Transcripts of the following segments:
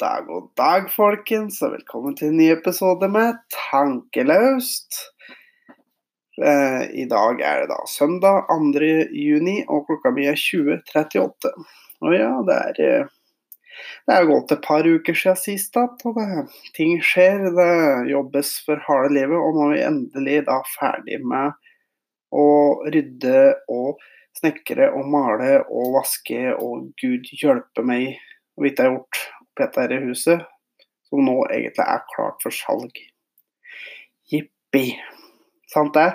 dag, god dag, folkens, og velkommen til en ny episode med Tankelaust. Eh, I dag er det da søndag 2. juni, og klokka mi er 20.38. Og ja, det er eh, Det er gått et par uker siden sist, da, og det, ting skjer. Det jobbes for harde livet, og nå er vi endelig da ferdig med å rydde og snekre og male og vaske, og gud hjelpe meg og vidt jeg har gjort dette her huset, som nå egentlig er klart for salg. Jippi. Sant det?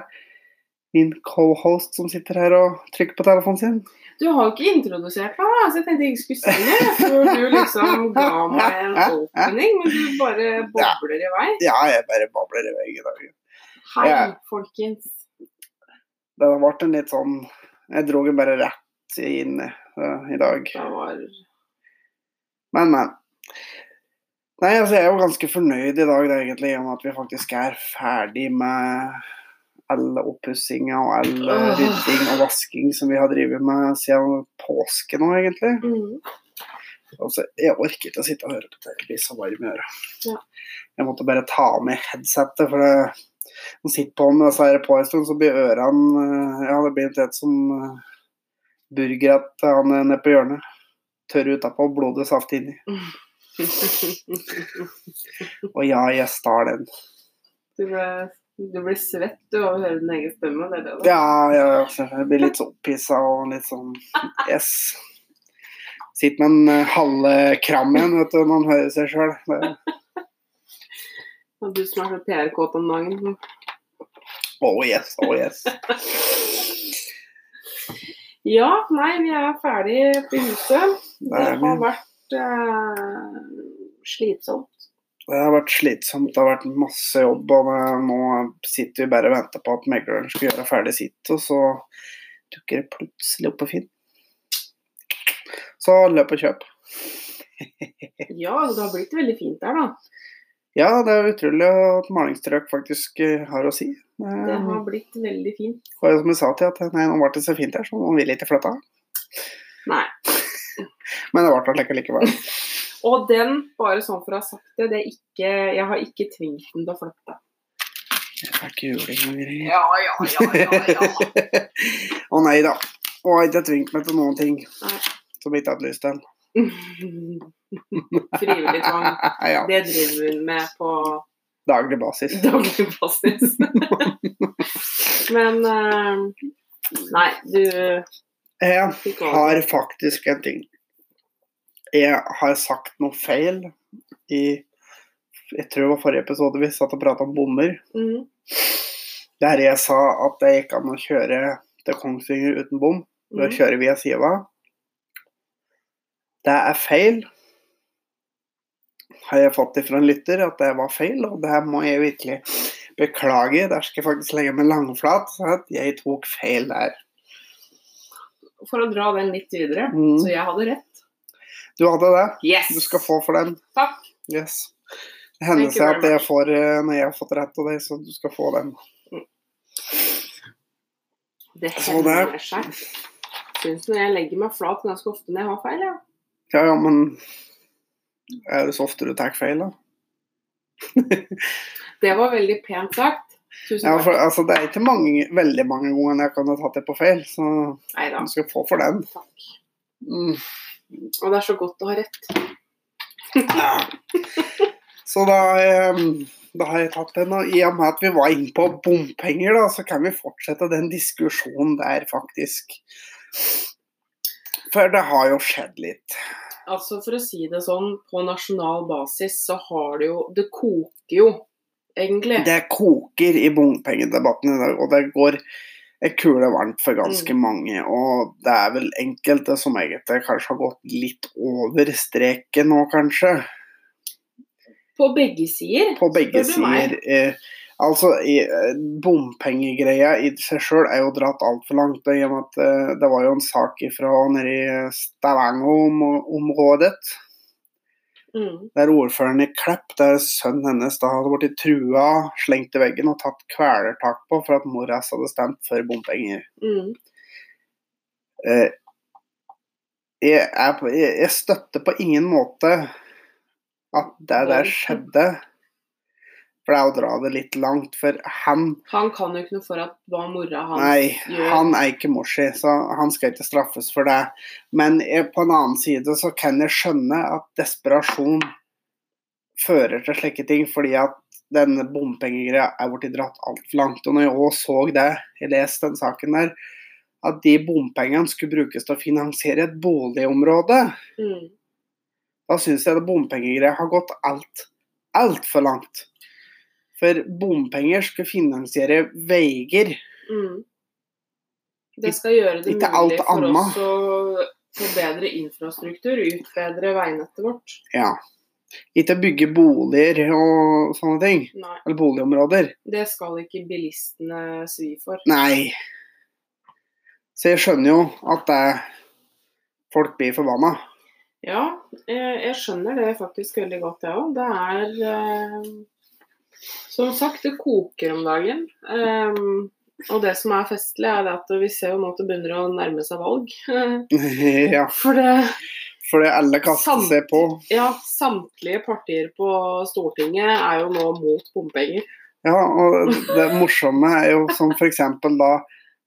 Min cohost som sitter her og trykker på telefonen sin. Du har jo ikke introdusert meg, så jeg tenkte jeg ikke skulle si det før du liksom ga meg en opening, men du bare bobler i vei. Ja, jeg bare babler i vei i dag. Hei, Ja. folkens. Det har vært en litt sånn Jeg dro den bare rett inn eh, i dag. Det var Men, men. Nei, altså jeg er jo ganske fornøyd i dag det, egentlig, med at vi faktisk er ferdig med all oppussinga og all eh, rydding og vasking som vi har drevet med siden påske nå, egentlig. mm. Altså, jeg orker ikke å sitte og høre på det, jeg blir så varm i øret. Ja. Jeg måtte bare ta meg headsetet, for det, man sitter på med disse her på en stund, så blir ørene eh, Ja, det blir litt som burger at han er nede på hjørnet. Tørr utapå, blodet saft inni. Og ja, jeg star den. Du ble, du ble svett du av å høre din egen stemme, det det? Ja, ja, jeg blir litt så opphissa og litt sånn Yes. Sitter med en uh, halve kram igjen, vet du, når man hører seg sjøl. Og du som er så PR-kåt om dagen. Oh yes, oh yes. Ja, nei, vi er ferdig på huset. Det har vært eh, slitsomt. Det har vært slitsomt, det har vært masse jobb, og nå sitter vi bare og venter på at megleren skal gjøre ferdig sitt, og så dukker det plutselig opp på Finn. Så løp og kjøp. Ja, det har blitt veldig fint der, da. Ja, det er utrolig at malingsstrøk faktisk eh, har å si. Det har blitt veldig fint. jo som jeg sa til at nei, nå ble det så fint her, så nå vil jeg ikke flytte. Men det ble det like likevel. Og den, bare sånn for å ha sagt det, det ikke, jeg har ikke tvingt den til å flytte. Jeg fikk juling og greier. Ja, ja, ja, ja, ja. Å nei da. Og jeg har ikke tvingt meg til noen ting Nei. som jeg ikke hadde lyst til. Frivillig tvang. ja, Det driver hun med på daglig basis. daglig basis. Men uh, Nei, du Jeg har faktisk en ting. Jeg har sagt noe feil i Jeg tror det var forrige episode vi satt og prata om bommer. Mm, Der jeg sa at det gikk an å kjøre til Kongsvinger uten bom. ved mm. kjører vi via Siva. Det er feil. Har jeg fått ifra en lytter at det var feil, og det må jeg virkelig beklage. Der skal jeg faktisk legge meg langflat, så at jeg tok feil der. For å dra den litt videre, Mm. så jeg hadde rett. Du hadde det. Yes! Du skal få for den. Takk. Yes. Det hender seg at jeg får eh, når jeg har fått rett av deg, så du skal få den. Det hender seg. Syns når jeg legger meg flat ganske ofte når jeg har feil, ja. Ja, ja, men er det så ofte du tar feil, da? Det var veldig pent sagt. Tusen Ja, takk. for, altså, det er ikke mange, veldig mange ganger jeg kan ha tatt det på feil, så Neida. du skal få for den. Takk. Mm. Og det er så godt å ha rett. Ja. Så da, eh, da har jeg tatt den. Og i og med at vi var inne på bompenger, da, så kan vi fortsette den diskusjonen der, faktisk. For det har jo skjedd litt. Altså For å si det sånn, på nasjonal basis så har det jo Det koker jo, egentlig. Det koker i bompengedebatten i dag, og det går en kule varmt for ganske Mm. mange. Og det er vel enkelte som egentlig kanskje har gått litt over streken nå, kanskje. På begge sider. På begge sider. Eh, altså, eh, bompengegreia i seg sjøl er jo dratt altfor langt. i og med at eh, Det var jo en sak ifra nede i Stavanger-området. Mm. Der ordføreren i Klepp, der sønnen hennes da hadde blitt trua, slengt i veggen og tatt kvelertak på for at mora hadde stemt for bompenger. Mm. Eh, jeg, jeg, jeg støtter på ingen måte at det der skjedde. For det er å dra det litt langt, for han Han kan jo ikke noe for at hva mora hans Nei, gjør. han er ikke morsi, så han skal ikke straffes for det. Men eh, på en annen side så kan jeg skjønne at desperasjon fører til slike ting, fordi at denne bompengegreia er blitt dratt altfor langt. Og når jeg òg så det, jeg leste den saken der, at de bompengene skulle brukes til å finansiere et boligområde, Mm. da syns jeg det bompengegreia har gått alt, altfor langt. For bompenger skulle finansiere veier. Mm. Det skal gjøre det Ikke mulig for anna. oss å forbedre infrastruktur, utbedre veinettet vårt. Ja. Ikke bygge boliger og sånne ting. Nei, Eller boligområder. det skal ikke bilistene svi for. Nei. Så jeg skjønner jo at det, folk blir forbanna. Ja, jeg, jeg skjønner det faktisk veldig godt, jeg òg. Det er eh, Som sagt, det koker om dagen. Um, og det som er festlig, er at vi ser jo nå at det begynner å nærme seg valg. ja, For det fordi alle kaster seg på. Ja, samtlige partier på Stortinget er jo nå mot bompenger. Ja, og det morsomme er jo som f.eks. da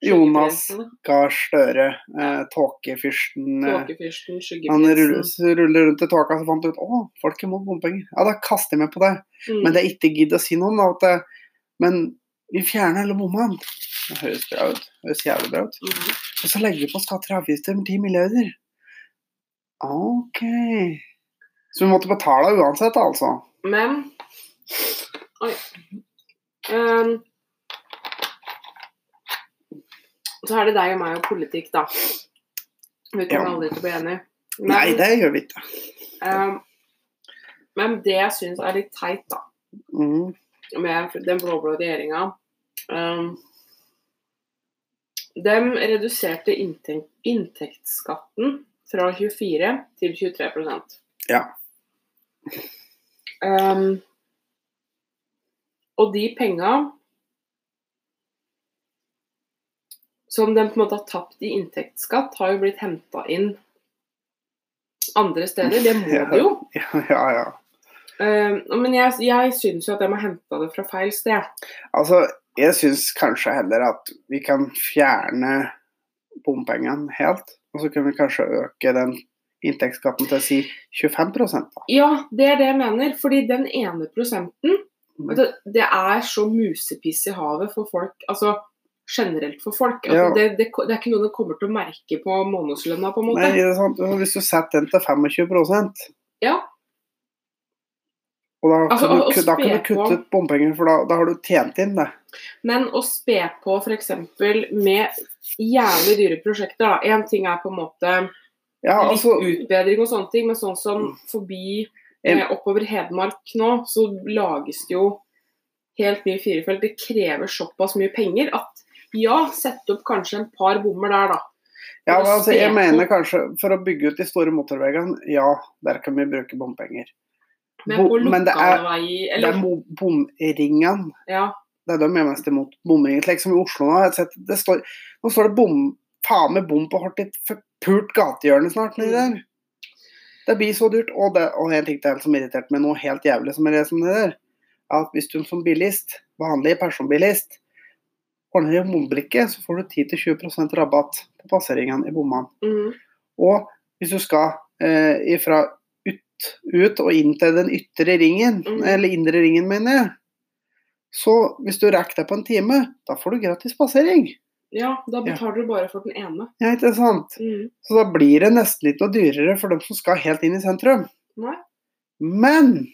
Jonas Gahr Støre, eh, tåkefyrsten eh, Tåkefyrsten, Han ruller, rundt i tåka, så fant ut å, folk er mot bompenger. Ja, da kaster jeg meg på det. Mm. Men det er ikke gidd å si noe om det. Men vi fjerner alle bommene. Det høres bra ut. Det høres jævlig bra ut. Mm. Og så legger vi på skatter og avgifter med 10 milliarder. OK. Så vi måtte betale uansett, altså. Men Oi. Ehm, så er det deg og meg og politikk, da. Vi kommer Ja. aldri til å bli enige. Men, Nei, det gjør vi ikke. Um, men det jeg syns er litt teit, da, Mm. med den blå-blå regjeringa um, De reduserte inntekt, inntektsskatten fra 24 til 23% Ja. Um, og de penga som de på en måte har tapt i inntektsskatt, har jo blitt henta inn andre steder. Det må de jo. Ja, ja. ja. Um, men jeg, jeg syns jo at de har henta det fra feil sted. Altså, jeg syns kanskje heller at vi kan fjerne bompengene helt. Og så kan vi kanskje øke den inntektsskatten til å si 25 da. Ja, det er det jeg mener. Fordi den ene prosenten Mm. du, Det er så musepiss i havet for folk. Altså generelt for folk. At Ja. det, det, det er ikke noe de kommer til å merke på månedslønna, på en måte. Nei, det er sant. Altså, Hvis du setter den til 25% Ja. Og da Altså, kan, og du, da kan du kutte ut bompenger, for da, da har du tjent inn det. Men å spe på f.eks. med jævlig dyre prosjekter, da. Én ting er på en måte Ja, litt altså, utbedring og sånne ting, men sånn som forbi En- eh, oppover Hedmark nå, så lages det jo helt ny firefelt. Det krever såpass mye penger at ja, sette opp kanskje en par bommer der, da. ja, altså, jeg mener kanskje for å bygge ut de store motorveiene, ja, der kan vi bruke bompenger. Men Bo- på men det er- Det er bomringene. ja. Det er de jeg er mest imot. Bomringer. Slik som i Oslo nå. sett, det står, nå står det bom, faen meg bom på hvert litt forpult gatehjørne snart nedi der. Det blir så dyrt. Og, det, og en ting til som irriterte meg noe helt jævlig som er det som det der, er at hvis du som bilist, vanlig personbilist, ordner i bombrikke, så får du 10-20% rabatt på passeringene i bommene. Mm. Og hvis du skal eh, fra ut, ut og inn til den ytre ringen, Mm. eller indre ringen, mener jeg, så hvis du rekker deg på en time, da får du gratis passering. Ja, da betaler du bare for den ene. Ja, ikke sant? Mm. Så da blir det nesten litt dyrere for dem som skal helt inn i sentrum. Nei. Men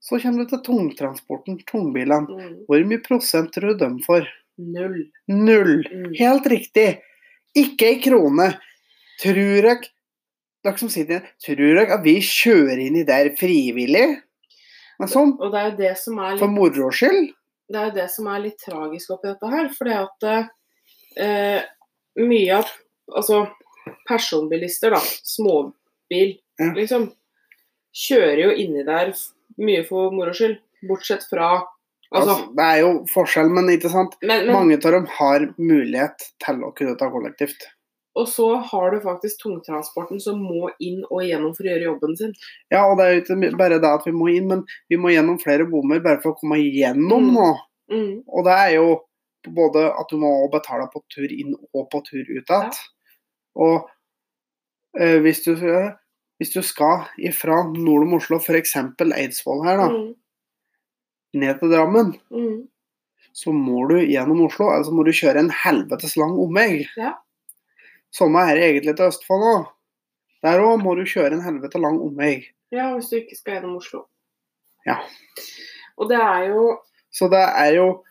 så kommer du til tungtransporten, tungbilene. Mm. Hvor mye prosent tror du de får? Null. Null. Mm. Helt riktig. Ikke ei krone. Tror dere dere som sitter her, tror dere at vi kjører inn i der frivillig? Men sånn, Og det er jo det som er for litt, moro skyld? det er jo det som er litt tragisk oppi dette her. Fordi at eh, mye av altså, personbilister, da, småbil, Ja. liksom, kjører jo inni der mye for moro skyld. Bortsett fra Altså, Altså, det er jo forskjell, men ikke sant? men, men Mange av dem har mulighet til å kunne ta kollektivt. Og så har du faktisk tungtransporten som må inn og gjennom for å gjøre jobben sin. Ja, og det er jo ikke bare det at vi må inn, men vi må gjennom flere bommer bare for å komme igjennom Mm. nå. Mm. Og det er jo både at du må betale på tur inn og på tur ut igjen. Og øh, hvis, du, hvis du skal ifra nord om Oslo, f.eks. Eidsvoll her, da, Mm. ned til Drammen, Mm. så må du gjennom Oslo. Altså må du kjøre en helvetes lang omvei. Ja. Samme er det egentlig til Østfold òg. Der òg må du kjøre en helvete lang omvei. Ja, hvis du ikke skal gjennom Oslo. Ja. Og det er jo Så det er jo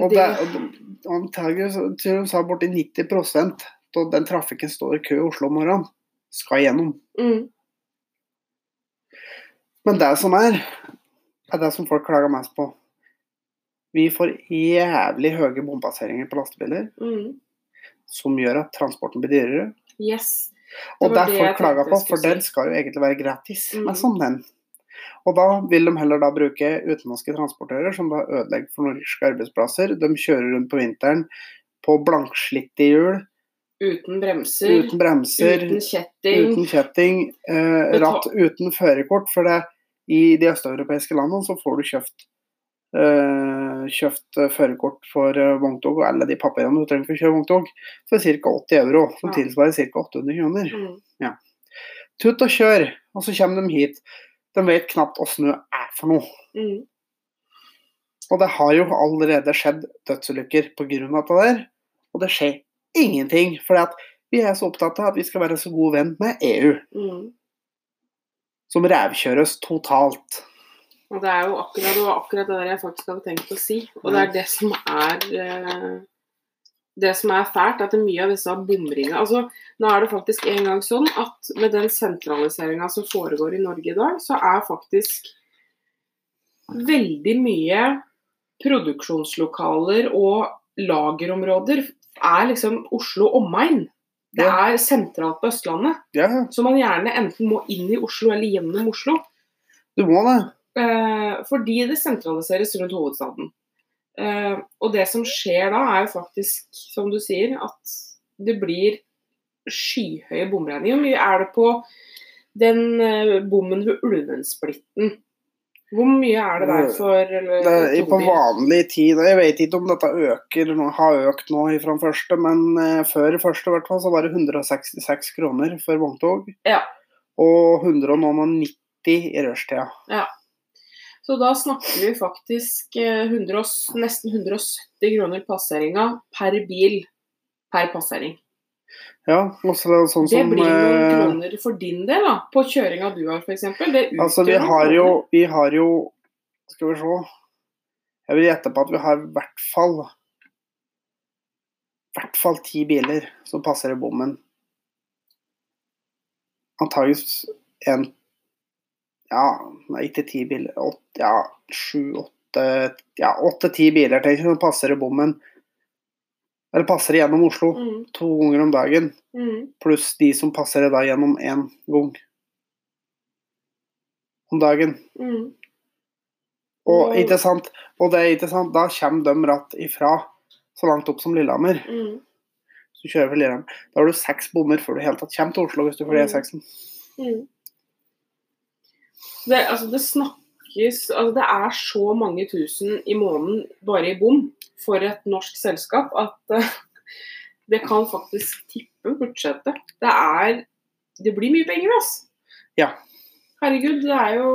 Og det, det, antagelig så- tror de sa borti 90% av den trafikken står i kø i Oslo om morgenen, skal gjennom. mm, Men det som er, er det som folk klager mest på. Vi får jævlig høye bompasseringer på lastebiler, mm, som gjør at transporten blir dyrere. Yes. Og det er folk klager på, for den skal jo egentlig være gratis. Mm. Men som den. Og da vil de heller da bruke utenlandske transportører, som da ødelegger for norske arbeidsplasser. De kjører rundt på vinteren på blankslitte hjul, Uten bremser, uten bremser, uten kjetting. uten kjetting, eh, ratt uten førerkort. For det, i de østeuropeiske landene så får du kjøpt eh, kjøpt eh, førerkort for eh, vogntog og alle de papirene du trenger for å kjøre vogntog, for ca. 80 euro. Som Ja. tilsvarer ca. 800 kroner. Mm. Tut og kjør, og så kommer de hit. De vet knapt hva snø er for noe. Mm. Og det har jo allerede skjedd dødsulykker pga. det der. Og det skjer ingenting. For vi er så opptatt av at vi skal være så god venn med EU, Mm. som rævkjøres totalt. Og det er jo akkurat, det akkurat det jeg faktisk hadde tenkt å si. Og det er det som er eh, det som er fælt, at det er mye av disse bomringene altså, Nå er det faktisk en gang sånn at med den sentraliseringa som foregår i Norge i dag, så er faktisk veldig mye produksjonslokaler og lagerområder er liksom Oslo omegn. Det er sentralt på Østlandet. Ja, Så man gjerne enten må inn i Oslo eller gjennom Oslo. du må det. Eh, fordi det sentraliseres rundt hovedstaden. Eh, og det som skjer da, er jo faktisk, som du sier, at det blir skyhøye bomregninger. Hvor mye er det på den eh, bommen ved Ulvensplitten? Hvor mye er det der for eller, det på vanlig tid. Jeg vet ikke om dette øker, har økt nå fra første, men eh, før første hvert fall, så var det 166 kroner for vogntog. Ja. Og 190 i rushtida. Så da snakker vi faktisk eh, 100, nesten 170 kroner passeringa per bil per passering. Ja, og så det sånn Det som blir noen eh, kroner for din del, da. På kjøringa du har, f.eks. Altså, vi har jo Vi har jo Skal vi se. Jeg vil gjette på at vi har i hvert fall i hvert fall ti biler som passer i bommen. Antakeligvis en Ja, nei, ikke ti biler. Åtte, ja, sju, åtte Ja, åtte-ti biler tenker jeg, som passer i bommen. Eller passer gjennom Oslo mm, to ganger om dagen. mm, Pluss de som passer da gjennom én gang om dagen. mm. Og, ikke sant? og det er ikke sant, da kommer de ratt ifra så langt opp som Lillehammer. Mm, Så kjører vi Lillehammer. Da har du seks bommer før du helt tatt kommer til Oslo hvis du får Mm. E6-en. mm. Det, altså, det snakkes altså, Det er så mange tusen i måneden bare i bom for et norsk selskap at uh, det kan faktisk tippe budsjettet. Det er Det blir mye penger, altså. Ja. Herregud, det er jo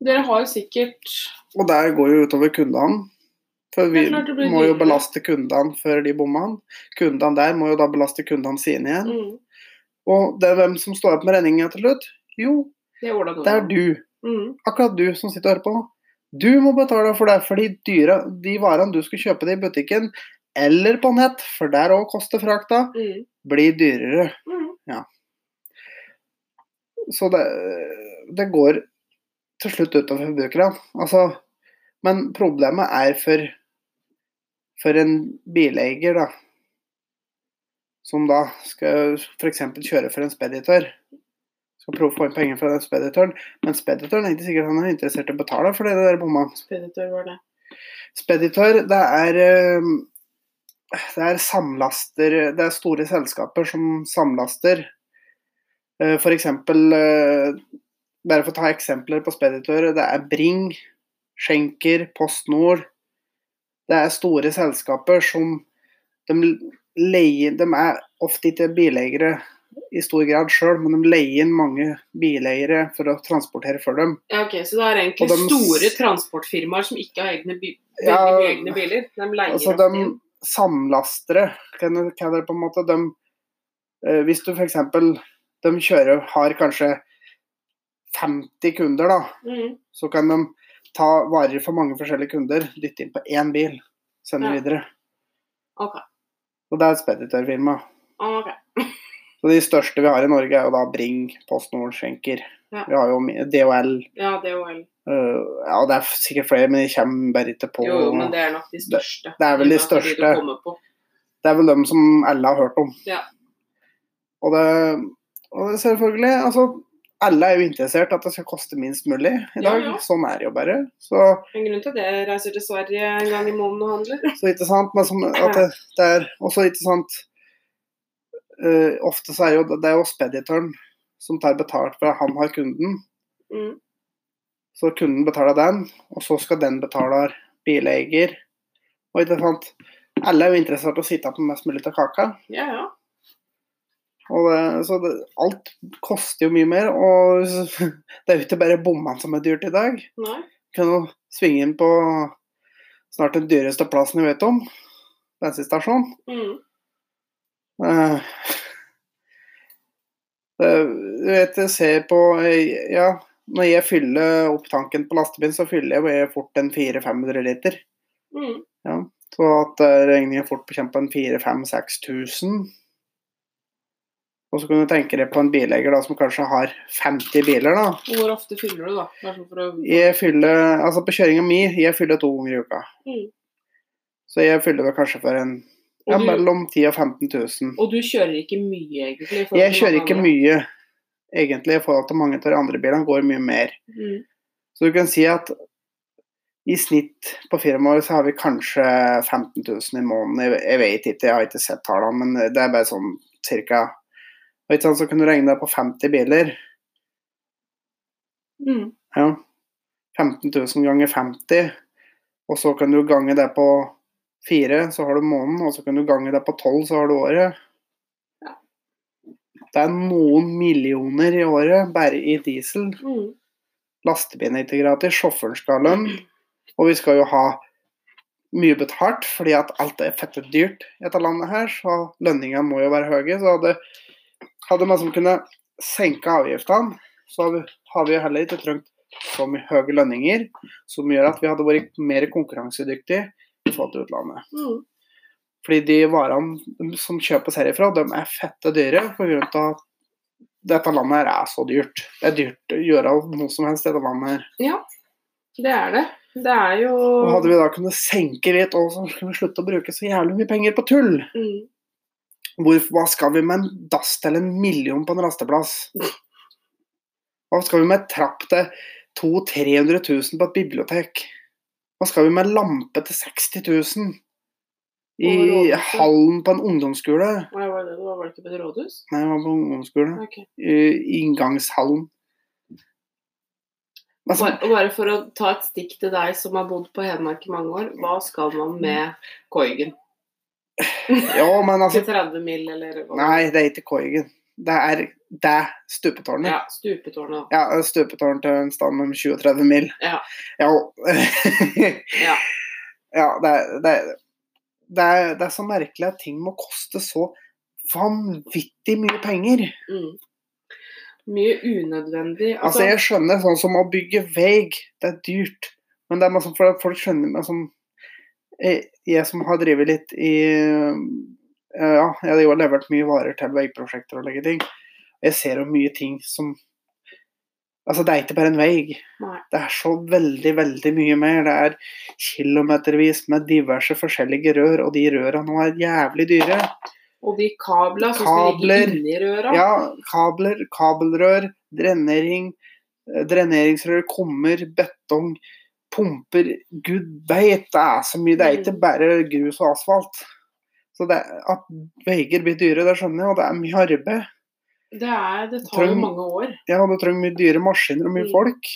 Dere har jo sikkert Og der går jo utover kundene. For vi må jo belaste kundene før de bommene. Kundene der må jo da belaste kundene sine igjen. mm, Og det er hvem som står opp med regninga til slutt? Jo, Det er det er du. Mm, Akkurat du som sitter og hører på nå. Du må betale for det, for de, dyre, de varene du skal kjøpe det i butikken eller på nett, for der òg koster frakta, mm, blir dyrere. mm. Så det, det går til slutt utover forbrukerne. Altså, men problemet er for, for en bileier, da. Som da skal f.eks. kjøre for en speditør. Skal prøve å få inn penger fra den speditøren. Men speditøren er ikke sikkert han er interessert i å betale for det der bomma. Speditør var det. Speditør, det er eh, det er samlaster Det er store selskaper som samlaster. Eh, For eksempel eh, Bare for å ta eksempler på speditører. Det er Bring, Schenker, Post Nord. Det er store selskaper som de leier De er ofte ikke bileiere i stor grad sjøl, men de leier inn mange bileiere for å transportere for dem. Ja, ok, Så det er egentlig de- store transportfirmaer som ikke har egne, bi Ja, egne biler? De leier Altså ofte de inn. samlastere, kan du det på en måte. De, eh, hvis du f.eks. de kjører, har kanskje 50 kunder, da, mm. så kan de ta varer for mange forskjellige kunder, dytte inn på én bil, sende Ja. videre. Ok. Og det er et speditørfirma. ok. Så De største vi har i Norge, er jo da Bring, Post Nord, Schenker. Ja. Vi har jo DHL. Ja, DHL. Uh, ja, det er sikkert flere, men de kommer bare ikke på. Jo, jo, men det er nok de største. det er vel de største. på. Det er vel dem som alle har hørt om. Ja. Og det, og det selvfølgelig Altså, alle er jo interessert at det skal koste minst mulig i Ja, dag. ja. Sånn er det jo bare. Så, En grunn til at jeg reiser til Sverige en gang i måneden og handler. så ikke sant. Men som, at det, det er også ikke sant øh, Ofte så er jo det er jo speditøren som tar betalt for at han har kunden. Mm. Så kunden betaler den, og så skal den betale bileier. Og ikke sant. Alle er jo interessert i å sitte på mest mulig av kaka. Ja, ja. Og det, så det, alt koster jo mye mer, og det er jo ikke bare bommene som er dyrt i dag. Nei. Kan jo svinge inn på snart den dyreste plassen jeg vet om, bensinstasjonen. Mm. Eh, eh, Du vet, jeg ser på Ja, når jeg fyller opp tanken på lastebilen, så fyller jeg fort en 400-500 liter. Mm. Så at eh, regningen fort bekjemper en 4000-6000. Og så kan du tenke deg på en bileier da, som kanskje har 50 biler. da. Hvor ofte fyller du, da? Sånn å... Jeg fyller, altså På kjøringa mi jeg fyller to ganger i uka. Mm. Så jeg fyller vel kanskje for en ja, du- mellom 10 og 15 000. Og du kjører ikke mye, egentlig? Jeg kjører ikke mye, egentlig, i forhold til mange av de andre bilene. Går mye mer. Mm. Så du kan si at i snitt på firmaet så har vi kanskje 15 000 i måneden. Jeg vet ikke, jeg har ikke sett tallene, men det er bare sånn cirka. Og ikke sant, så kan du regne deg på 50 biler. Mm. Ja. 15 000 ganger 50, og så kan du gange det på fire, så har du måneden, og så kan du gange det på tolv, så har du året. Det er noen millioner i året bare i diesel. Mm. Lastebilen er ikke gratis, sjåføren skal ha lønn, og vi skal jo ha mye betalt, fordi at alt er fette dyrt i dette landet her, så lønningene må jo være høye. Så hadde, hadde man som kunne senke avgiftene, så har vi jo heller ikke trengt så mye høye lønninger, som gjør at vi hadde vært mer konkurransedyktige i forhold til utlandet. Mm. Fordi de varene som kjøpes herifra, de er fette dyre pga. at dette landet her er så dyrt. Det er dyrt å gjøre noe som helst i dette landet her. Ja, det er det. Det er jo Og hadde vi da kunnet senke litt, og så skulle vi slutte å bruke så jævlig mye penger på tull. mm. Hvor, hva skal vi med en dass til en million på en rasteplass? Hva skal vi med trapp til 200 000-300 000 på et bibliotek? Hva skal vi med lampe til 60 000? I hallen på en ungdomsskole? Hva var det? Var det ikke på et rådhus? Nei, det var på ungdomsskole. Okay. I inngangshallen. Altså, Bare, og bare for å ta et stikk til deg som har bodd på Hedmark i mange år. Hva skal man med Koigen? ja, men altså Til 30 mil, eller hva? Nei, det er ikke Koigen. Det er det stupetårnet. Ja, stupetårnet. Ja, stupetårn til en stand om 20-30 mil. Ja. Ja, Ja. ja det, det, det, er, det er så merkelig at ting må koste så vanvittig mye penger. Mm. Mye unødvendig. Altså, jeg skjønner sånn som å bygge vei, det er dyrt. Men det er masse folk skjønner meg som jeg, jeg som har drevet litt i eh, Ja, jeg har jo levert mye varer til veiprosjekter og legge ting. Jeg ser jo mye ting som Altså, det er ikke bare en vei. Nei. Det er så veldig, veldig mye mer. Det er kilometervis med diverse forskjellige rør, og de røra nå er jævlig dyre. Og de kabla som ligger Kabler. inni røra. Ja, kabler, kabelrør, drenering, eh, dreneringsrør, kummer, betong, pumper Gud veit, det er så mye. Det er ikke bare grus og asfalt. Så det, at veier blir dyre, det skjønner jeg, og det er mye arbeid. Det, er, det tar jo mange år. Ja, du trenger mye dyre maskiner og mye Mm. folk.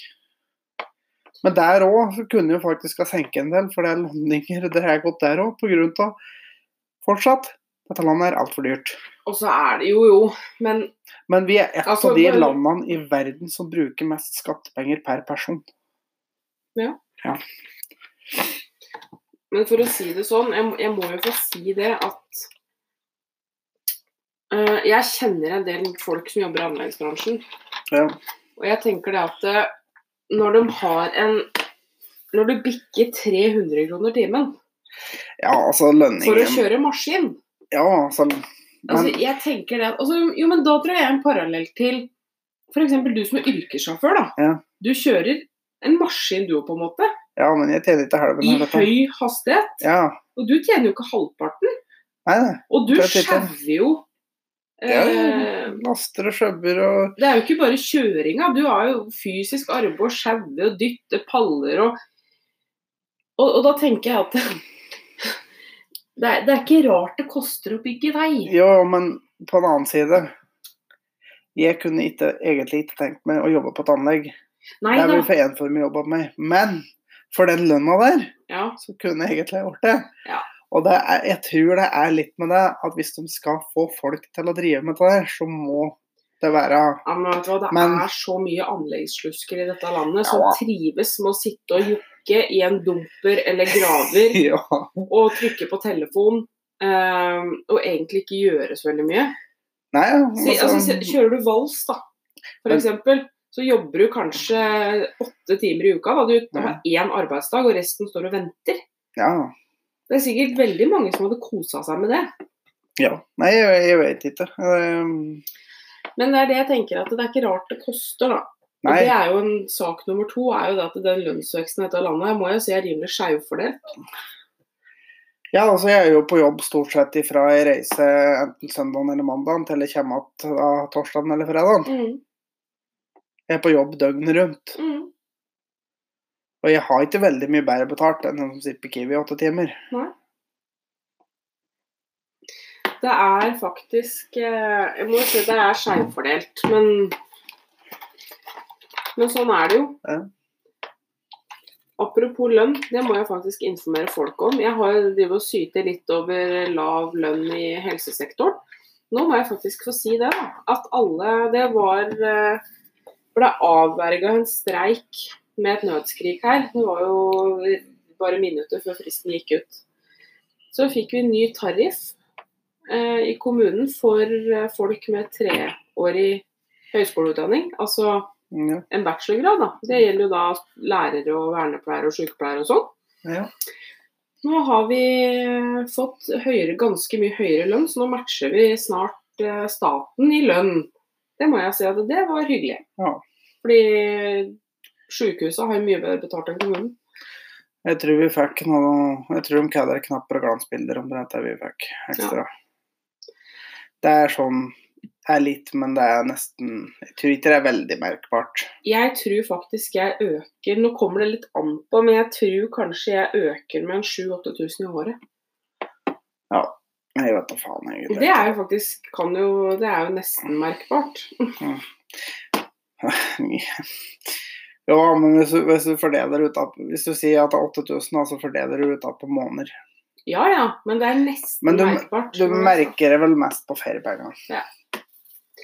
Men der òg kunne jo faktisk ha senket en del, for det er lønninger det er gått der òg, pga. fortsatt dette landet er altfor dyrt. Og så er det jo jo, men Men vi er et Altså, av de landene i verden som bruker mest skattepenger per person. Men for å si det sånn, jeg, jeg må jo få si det at uh, Jeg kjenner en del folk som jobber i anleggsbransjen. Ja. Og jeg tenker det at uh, når de har en Når du bikker 300 kroner timen Ja, altså for å lønningen kjøre maskin Ja, altså altså, men, jeg tenker det at- altså, Jo, men da drar jeg en parallell til f.eks. du som er yrkessjåfør. da. Ja. Du kjører en maskin du på en måte, Ja, men jeg tjener ikke helven i dette. høy hastighet. Ja. Og du tjener jo ikke halvparten. Nei, nei. Og du er skjauer jo Ja, eh, laster og skjøbber og Det er jo ikke bare kjøringa. Du har jo fysisk arbeid å sjaue og dytte paller og, og Og da tenker jeg at det er, det er ikke rart det koster å bygge vei. Jo, men på en annen side Jeg kunne ikke, egentlig ikke tenkt meg å jobbe på et anlegg. Nei Det er vel for enformig jobb av meg. Men for den lønna der, Ja. så kunne jeg egentlig gjort det. Ja. Og det er, jeg tror det er litt med det at hvis de skal få folk til å drive med det så må det være Ja, men vet du hva, Det Men- er så mye anleggsslusker i dette landet som trives med å sitte og jokke i en dumper eller graver Ja. og trykke på telefon um, og egentlig ikke gjøre så veldig mye. Nei, altså, si, altså, kjører du vals, da, for Men- eksempel, så jobber du kanskje åtte timer i uka. Da. Du har én arbeidsdag, og resten står og venter. ja. Det er sikkert veldig mange som hadde kosa seg med det. ja. Nei, jeg, jeg vet ikke. Um, Men det er det jeg tenker at det er ikke rart det koster, da. Og nei. det er jo en sak nummer to, er jo det at den lønnsveksten i dette landet må jeg si er rimelig skjevfordelt. Ja, altså jeg er jo på jobb stort sett ifra jeg reiser enten søndagen eller mandagen til jeg kommer igjen torsdagen eller fredagen. Mm. Jeg er på jobb døgnet rundt. Mm. Og jeg har ikke veldig mye bedre betalt enn den som sitter på Kiwi i åtte timer. Det er faktisk eh, Jeg må si det er skjevfordelt, men Men sånn er det jo. Ja. Apropos lønn, det må jeg faktisk informere folk om. Jeg har drevet og syter litt over lav lønn i helsesektoren. Nå må jeg faktisk få si det, da. At alle Det var eh, ble avverga en streik med et nødskrik her. Det var jo bare minutter før fristen gikk ut. Så fikk vi ny tariff eh, i kommunen for eh, folk med treårig høyskoleutdanning. Altså Ja. en bachelorgrad. da. Det gjelder jo da lærere og vernepleiere og sykepleiere og sånn. Ja. Nå har vi fått høyere, ganske mye høyere lønn, så nå matcher vi snart eh, staten i lønn. Det må jeg si at det var hyggelig. Ja. Fordi sykehuset har mye bedre betalt enn kommunen. Jeg tror vi fikk noe Jeg tror de kaller det knapper og glansbilder om det vi fikk ekstra. Det er sånn det er litt, men det er nesten Jeg tror ikke det er veldig merkbart. Jeg tror faktisk jeg øker Nå kommer det litt an på, men jeg tror kanskje jeg øker med en 7000-8000 i året. Jeg vet da faen, egentlig. det er jo faktisk kan jo, Det er jo nesten merkbart. Ja, men hvis du, hvis du fordeler ut av Hvis du sier at det er 8000, da, så fordeler du ut av på måneder. Ja ja, men det er nesten Men du- merkbart. Du merker det vel mest på feriepengene. Ja.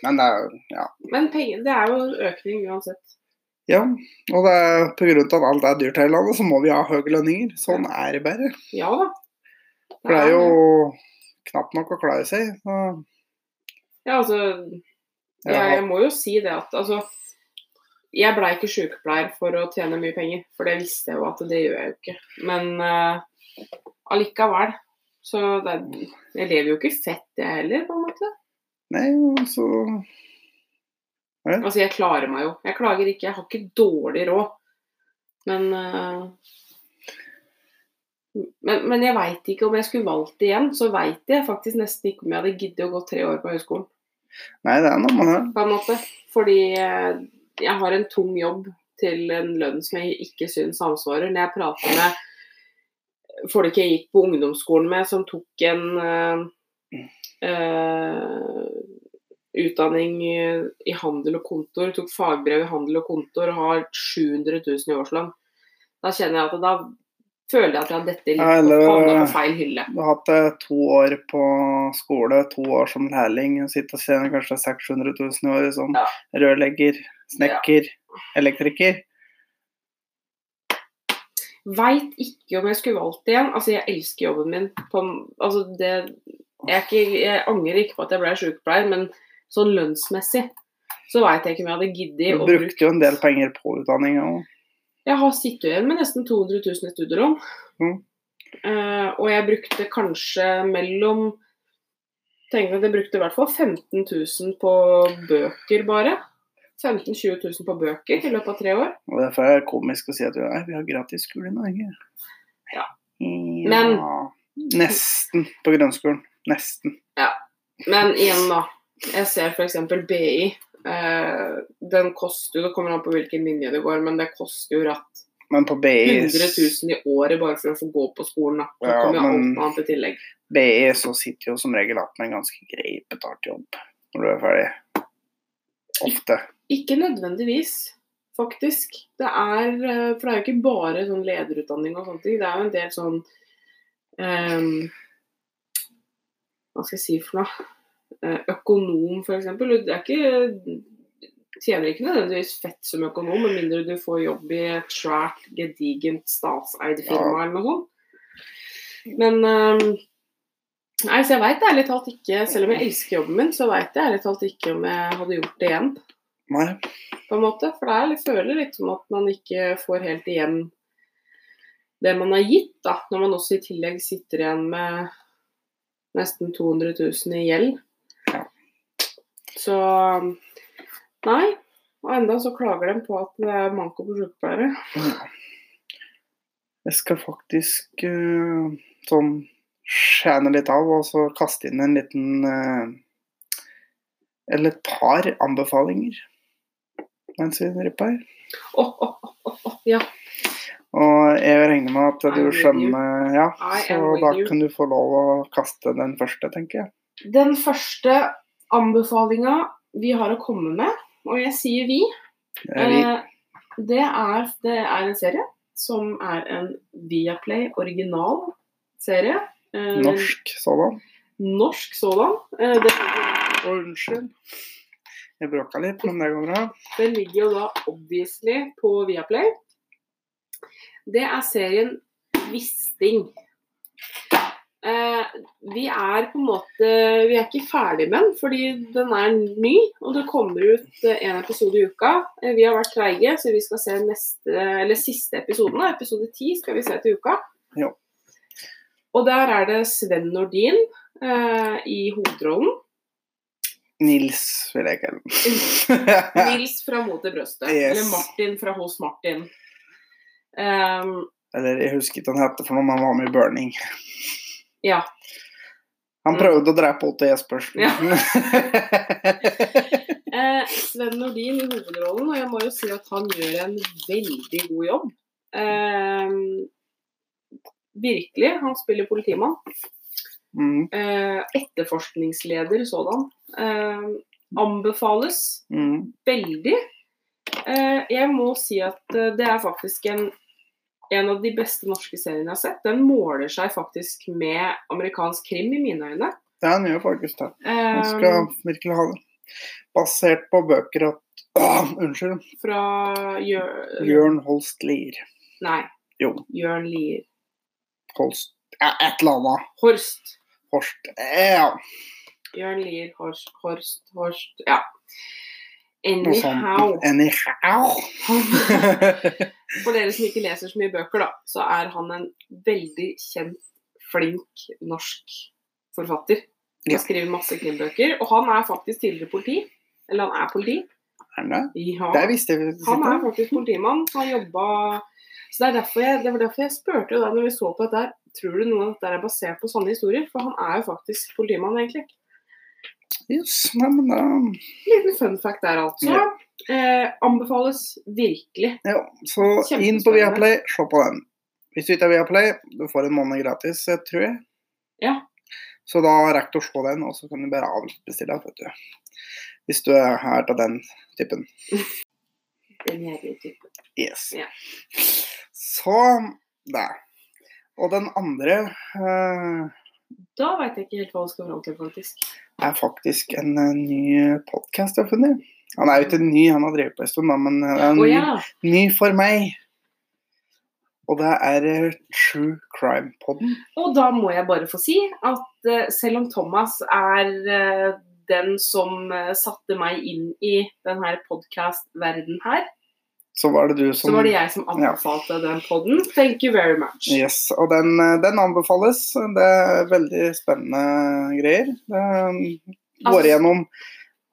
Men det er ja. Men penger, det er jo økning uansett. ja. Og det er av at alt er dyrt her i landet, så må vi ha høye lønninger. Sånn er det bare. Ja da. For det er jo knapt nok å klare seg. Så, Ja, altså jeg, jeg må jo si det at altså Jeg blei ikke sykepleier for å tjene mye penger, for det visste jeg jo at det gjør jeg jo ikke. Men uh, allikevel. Så det, jeg lever jo ikke fett, jeg heller, på en måte. Nei, altså Altså, jeg klarer meg jo. Jeg klager ikke. Jeg har ikke dårlig råd. Men eh, men, men jeg veit ikke om jeg skulle valgt det igjen. Så veit jeg faktisk nesten ikke om jeg hadde giddet å gå tre år på høyskolen. Nei, det er noe med det. på en måte. Fordi eh, jeg har en tung jobb til en lønn som jeg ikke syns samsvarer. Når jeg prater med folk jeg gikk på ungdomsskolen med, som tok en eh, eh, utdanning i, i handel og kontor, tok fagbrev i handel og kontor og har 700 000 i årslønn. Da kjenner jeg at da føler jeg at jeg har dette litt havna på, feil hylle. Du har hatt eh, to år på skole, to år som lærling, og sitter og tjener kanskje 600 000 i året som Ja. rørlegger, snekker, elektriker. Veit ikke om jeg skulle valgt det igjen. Altså, jeg elsker jobben min. På, altså, det, jeg, ikke, jeg angrer ikke på at jeg ble sykepleier, men sånn lønnsmessig så veit jeg ikke om jeg hadde giddet Du å bruke brukte jo en del penger på utdanninga òg. Jeg har sittet igjen med nesten 200 000 i studielån. Mm. Uh, og jeg brukte kanskje mellom Tenk at jeg brukte i hvert fall 15 000 på bøker bare. 15 000-20 000 på bøker i løpet av tre år. Og Derfor er det komisk å si at nei, vi har gratis skole i Norge. Ja. Ja. Men- Nesten på grunnskolen. Nesten. Ja. Men igjen, da. Jeg ser f.eks. BI. Eh, den koster jo Det kommer an på hvilken linje det går, men det koster jo ratt Men på BI, 100 000 i året bare for å få gå på skolen. da. Ja, kommer jo alt annet i tillegg. BI så sitter jo som regel igjen med en ganske grei betalt jobb når du er ferdig. Ofte. Ikke nødvendigvis, faktisk. Det er eh, For det er jo ikke bare sånn lederutdanning og sånne ting. Det er jo en del sånn um, Hva skal jeg si for noe? Eh, Økonom, f.eks. Det er ikke Tjener ikke nødvendigvis fett som økonom, med mindre du får jobb i et svært, gedigent statseid firma eller noe sånt. Men ehm, Nei, så jeg veit ærlig talt ikke, selv om jeg elsker jobben min, så veit jeg ærlig talt ikke om jeg hadde gjort det igjen Nei. på en måte. For det litt, føler litt som at man ikke får helt igjen det man har gitt, da. Når man også i tillegg sitter igjen med nesten 200 000 i gjeld. Så nei. Og enda så klager de på at det er manko på sykepleiere. Jeg skal faktisk uh, sånn skjæne litt av og så kaste inn en liten uh, Eller et par anbefalinger mens vi ripper her. Oh, oh, oh, ja. Og jeg regner med at du skjønner Ja, så da kan du få lov å kaste den første, tenker jeg. Den første anbefalinga vi har å komme med, og jeg sier vi, Eh, vi Eh, det, er, det er en serie som er en Viaplay original serie. Eh, norsk sådan. Norsk sådan. Eh, det, unnskyld. Jeg bråka litt, men det går bra. det ligger jo da obviously på Viaplay. Det er serien Wisting. Eh, vi er på en måte Vi er ikke ferdig med den, fordi den er ny. Og det kommer ut én en episode i uka. Eh, vi har vært treige, så vi skal se neste, eller siste episoden. Episode ti skal vi se til uka. Ja. Og der er det Sven Nordin eh, i hovedrollen. Nils, vil jeg kalle ham. Nils fra Mot i brøstet. Yes. Eller Martin fra Hos Martin. Um, Eller jeg husker ikke han heter for noe, men han var med i Burning. Ja. Han Mm. prøvde å drepe Otto Jespersen. Ja. Eh, Sven Nordin i hovedrollen, og jeg må jo si at han gjør en veldig god jobb. Eh, virkelig. Han spiller politimann. mm, Eh, etterforskningsleder sådan. Eh, anbefales mm. veldig. Eh, jeg må si at eh, det er faktisk en, en av de beste norske seriene jeg har sett. Den måler seg faktisk med amerikansk krim i mine øyne. Ja, den gjør faktisk det. Den skal virkelig ha det. Basert på bøker at øh, Unnskyld. fra Jør... Jørn Holst Lier. Nei, Jo, Jørn Lier. Holst ja, Et eller annet. Horst. Horst. Ja, Jørn Lier, Horst, Horst, Horst Ja. Anyhow. Anyhow. For dere som ikke leser så mye bøker, da, så er han en veldig kjent, flink norsk forfatter. Han Ja. skriver masse krimbøker. Og han er faktisk tidligere politi. Eller han er politi. Er det? Ja. Det visste jeg Han er faktisk politimann. Han jobba Så det, er derfor jeg, det var derfor jeg spurte da når vi så på dette tror du noe av dette er basert på sanne historier? For han er jo faktisk politimann, egentlig. Yes, nei, men da Liten fun fact der, altså. Ja. Eh, anbefales virkelig. Ja, så inn på Viaplay, se på den. Hvis du ikke er Viaplay, du får en måned gratis, eh, tror jeg. Ja. Så da rekker du å se den, og så kan du bare avbestille. vet du. Hvis du er av den typen. Den gjerrige typen. Yes. Ja. Så det. Og den andre eh, Da veit jeg ikke helt hva du skal fram til, faktisk. er faktisk en en ny podkast jeg har funnet. Han er jo ikke ny, han har drevet på en stund, da, men han er ny, ny, ja. ny for meg. Og det er eh, True Crime-podden. Og da må jeg bare få si at eh, selv om Thomas er eh, den som eh, satte meg inn i denne podkast-verden her, Så var det du som så var det jeg som anbefalte den podden. Thank you very much. Yes, og den, eh, den anbefales. Det er veldig spennende greier. Det eh, går Altså- gjennom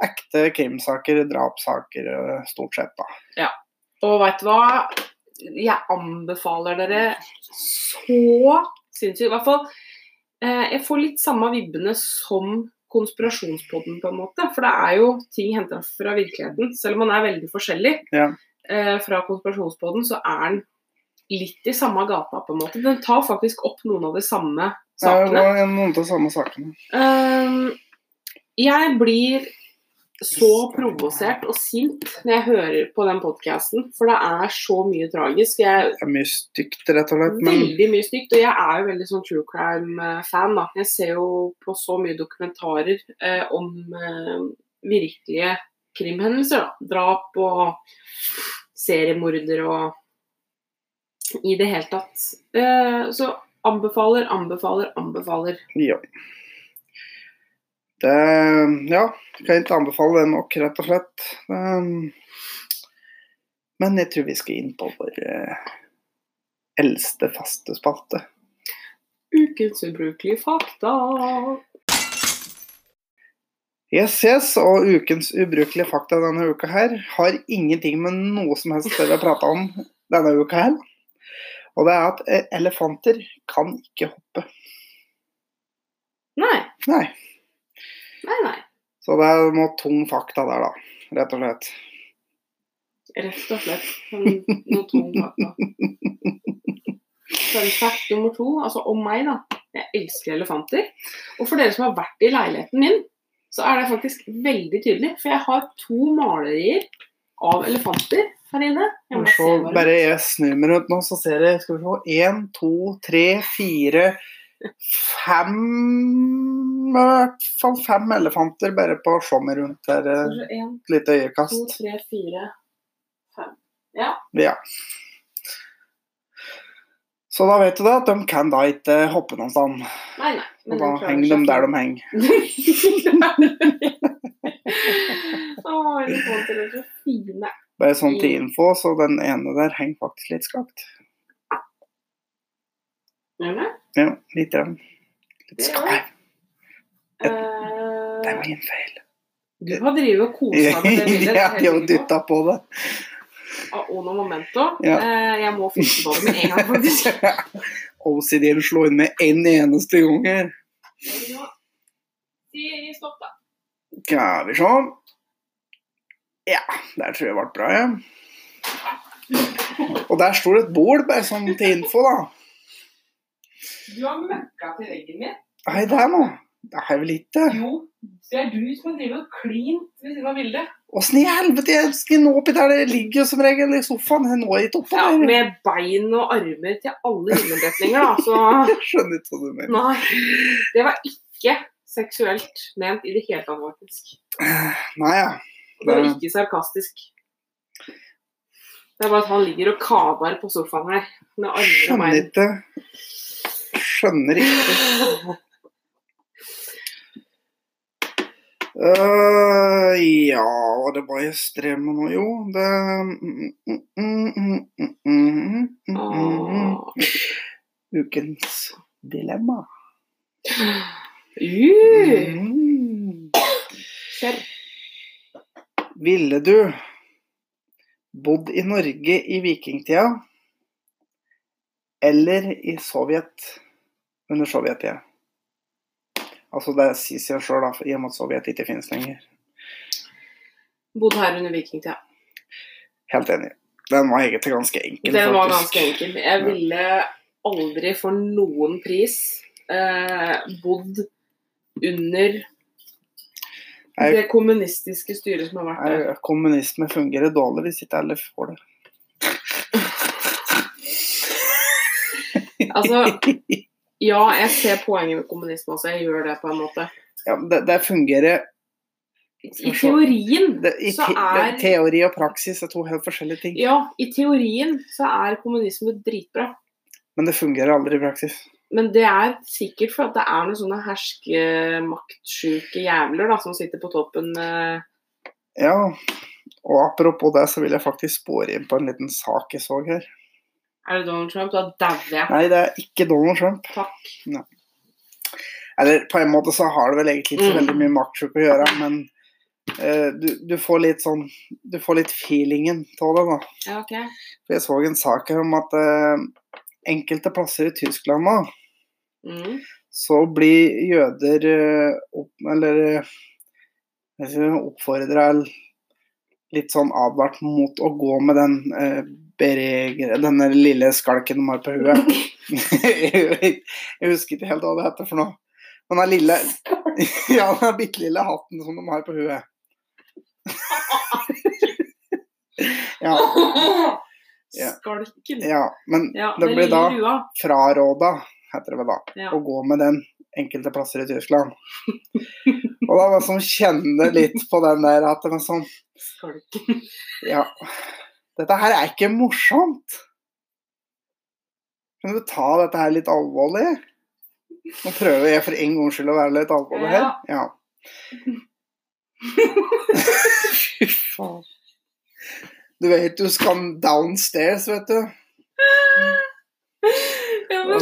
ekte krimsaker, drapssaker, eh, stort sett, da. Ja. Og veit du hva? Jeg anbefaler dere så sinnssykt. I hvert fall eh, Jeg får litt samme vibbene som konspirasjonspodden, på en måte. For det er jo ting henta fra virkeligheten. Selv om man er veldig forskjellig Ja. eh, fra konspirasjonspodden, så er den litt i samme gata, på en måte. Den tar faktisk opp noen av de samme sakene. Ja, noen av de samme sakene. Eh, jeg blir så provosert og sint når jeg hører på den podkasten, for det er så mye tragisk. Jeg, Det er mye stygt, rett og slett. Men veldig mye stygt, og jeg er jo veldig sånn true crime-fan. Jeg ser jo på så mye dokumentarer eh, om eh, virkelige krimhendelser. da. Drap og seriemorder og i det hele tatt. Eh, så anbefaler, anbefaler, anbefaler. ja. Det Ja, kan ikke anbefale det nok, rett og slett. Um, Men jeg tror vi skal inn på vår eh, eldste faste spalte. Ukens ubrukelige fakta. Yes, yes, og ukens ubrukelige fakta denne uka her har ingenting med noe som helst det vi har prata om denne uka her. Og det er at eh, elefanter kan ikke hoppe. Nei, nei. Så det er noe tung fakta der, da. Rett og slett. Rett og slett. Noe tung fakta. Fun fact nummer to, altså om meg, da. Jeg elsker elefanter. Og for dere som har vært i leiligheten min, så er det faktisk veldig tydelig. For jeg har to malerier av elefanter her inne. Jeg se bare jeg snur meg rundt nå, så ser jeg Skal vi se. Én, to, tre, fire, fem I hvert fall fem elefanter bare på å se meg rundt her. eh. Et lite to, øyekast. tre, fire, fem. Ja. Ja. Så da vet du det, at de kan da ikke hoppe noen sted. Nei, nei. Da henger de der de henger. Er. Bare sånn til info, så den ene der henger faktisk litt skakt. Ja, litt. Litt skakt. Det er min feil. du har drevet og kosa deg med det bildet. Jeg jeg har dytta på det. Og Ono Momento. Ja. Eh, jeg må fikse på det med en gang, faktisk. OCD vil slå inn med en eneste gang her. Stopp, da. Skal vi se. Ja, der tror jeg det ble bra, ja. Og der står det et bål, bare sånn til info, da. Du har møkka til veggen min. Nei, det er noe. Det er vel ikke. Jo, det er du som har drevet og klint ved siden av bildet. Åssen i helvete jeg skal nå oppi der det ligger jo som regel i sofaen? Jeg når ikke oppå Ja, med bein og armer til alle himmelretninger, da. Så Jeg skjønner ikke hva du mener. nei. Det var ikke seksuelt ment i det hele tatt, faktisk. Nei, ja. Det var ikke sarkastisk. Det er bare at han ligger og kaver på sofaen her med armer og Skjønner ikke. Skjønner ikke. Øh, ja, var det bare jeg strev med nå, jo. Det mm, mm, mm, mm, mm, mm, mm, mm. Ukens dilemma. Uh, Mm. kjør. Ville du bodd i Norge i vikingtida eller i Sovjet under sovjettida? Altså det sier seg sjøl, i og med at Sovjet ikke finnes lenger. Bodd her under vikingtida. Helt enig. Den var egentlig ganske enkel, Den var faktisk. ganske enkel. Jeg ville aldri for noen pris eh, bodd under jeg, det kommunistiske styret som har vært der. Kommunisme fungerer dårlig hvis ikke alle får det. Altså, ja, jeg ser poenget med kommunisme også, jeg gjør det på en måte. Ja, det, det fungerer I teorien det, i så te, er Teori og praksis er to helt forskjellige ting. Ja, i teorien så er kommunisme dritbra. Men det fungerer aldri i praksis. Men det er sikkert for at det er noen sånne herskemaktsjuke jævler da, som sitter på toppen. eh. Ja, og apropos det, så vil jeg faktisk spore inn på en liten sak jeg så her. Er det Donald Trump? Da dauer jeg. Nei, det er ikke Donald Trump. Takk. Eller på en måte så har det vel egentlig ikke så Mm. veldig mye maktsjuke å gjøre, men uh, du, du får litt sånn Du får litt feelingen av det, da. Ja, ok. For jeg så en sak her om at uh, enkelte plasser i Tyskland nå, Mm. så blir jøder uh, opp, eller oppfordra litt sånn advart mot å gå med den beregre, denne lille skalken de har på huet. jeg husker ikke helt hva det heter for noe. Den lille Ja, den bitte lille hatten som de har på huet. ja, Ja. Skalken. ja, men Ja, det blir da fraråda, heter det vel da, Ja. å gå med den enkelte plasser i Tyskland. Og da var det sånn kjenne litt på den der at det var sånn Skalken. Ja, dette her er ikke morsomt. Kan du ta dette her litt alvorlig? Nå prøver jeg for en gangs skyld å være litt alvorlig her. Ja. Fy faen. Du vet du skal downstairs, vet du. Ja, men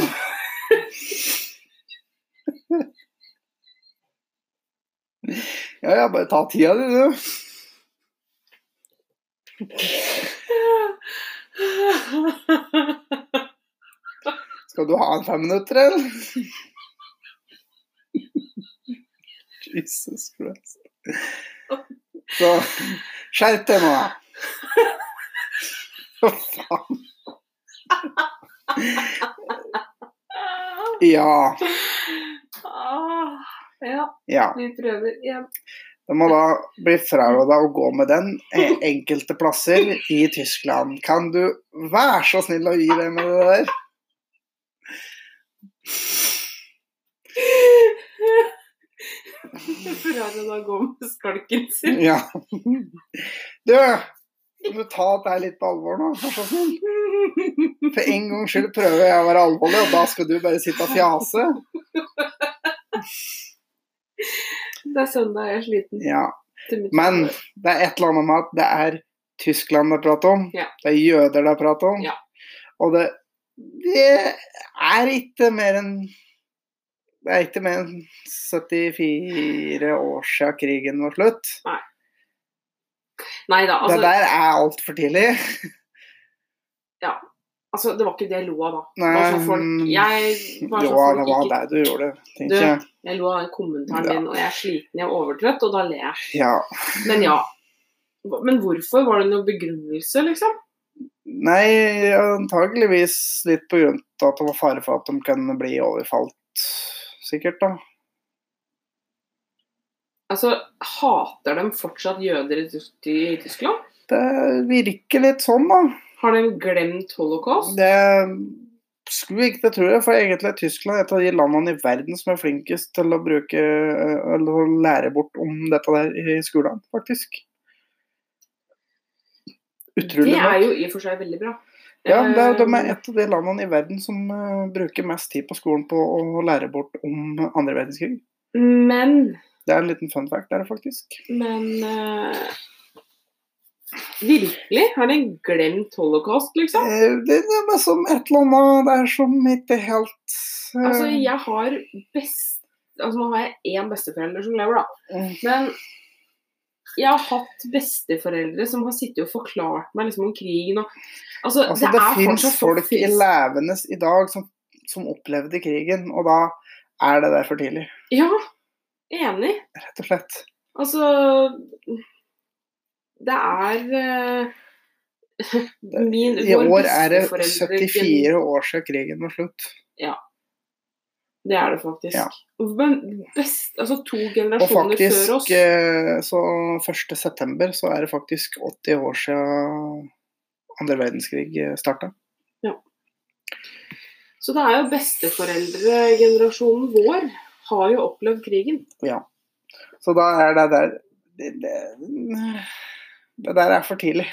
Ja, ja, bare ta tida di, du. Skal du ha en fem minutter, eller? Jesus Christ. Så skjerp deg nå. Hva faen. Ja. Ah, Ja, ja. vi prøver igjen. Det må da bli fraråda å gå med den eh, enkelte plasser i Tyskland. Kan du være så snill å gi deg med det der? Fraråda å gå med skalken sin. Ja. Du, kan du ta dette litt på alvor nå? Vær så snill. For en gangs skyld prøver jeg å være alvorlig, og da skal du bare sitte og fjase. Det er søndag, jeg er sliten. Ja. Men det er et eller annet med at det er Tyskland det er prat om. Ja. Det er jøder det er prat om. Ja. Og det, det er ikke mer enn Det er ikke mer enn 74 år siden krigen var slutt. Nei Neida, altså, det der er altfor tidlig. Altså Det var ikke det jeg lo av, da. Nei, Bare så folk, jeg, var jo, så folk det var ikke, det du gjorde. Tenker jeg. jeg lo av kommentaren Ja. din, og jeg er sliten, jeg er overtrøtt, og da ler jeg. Ja. Men ja. Men hvorfor? Var det noen begrunnelse, liksom? Nei, antageligvis litt på grunn av at det var fare for at de kunne bli overfalt, sikkert, da. Altså, Hater de fortsatt jøder i Tyskland? Det virker litt sånn, da. Har de glemt holocaust? Det skulle ikke det, tror jeg, for egentlig er Tyskland et av de landene i verden som er flinkest til å bruke eller å lære bort om dette der i skolen, faktisk. Utrolig Det er nok. jo i og for seg veldig bra. Ja, det er, de Eh, er et av de landene i verden som eh, bruker mest tid på skolen på å lære bort om andre verdenskrig. Men Det er en liten fun fact der, faktisk. Men eh, Virkelig? Har de glemt holocaust, liksom? Eh, Det det er bare som et eller annet der som ikke helt uh... Altså, jeg har best Altså, nå har jeg én besteforelder som lever, da. mm, Men jeg har hatt besteforeldre som har sittet og forklart meg liksom om krigen og Altså, Altså, det, det finnes folk i levende i dag som, som opplevde krigen, og da er det der for tidlig, Ja, enig. rett og slett. Altså Det er eh, Min, I år er det 74 år siden krigen var slutt. Ja. Det er det faktisk. Ja. Men best, altså to generasjoner generasjoner før oss. oss. faktisk, så 1. september så er det faktisk 80 år siden andre verdenskrig starta. Så det er jo besteforeldregenerasjonen vår har jo opplevd krigen. Ja. Så da er det der det, det, det der er for tidlig.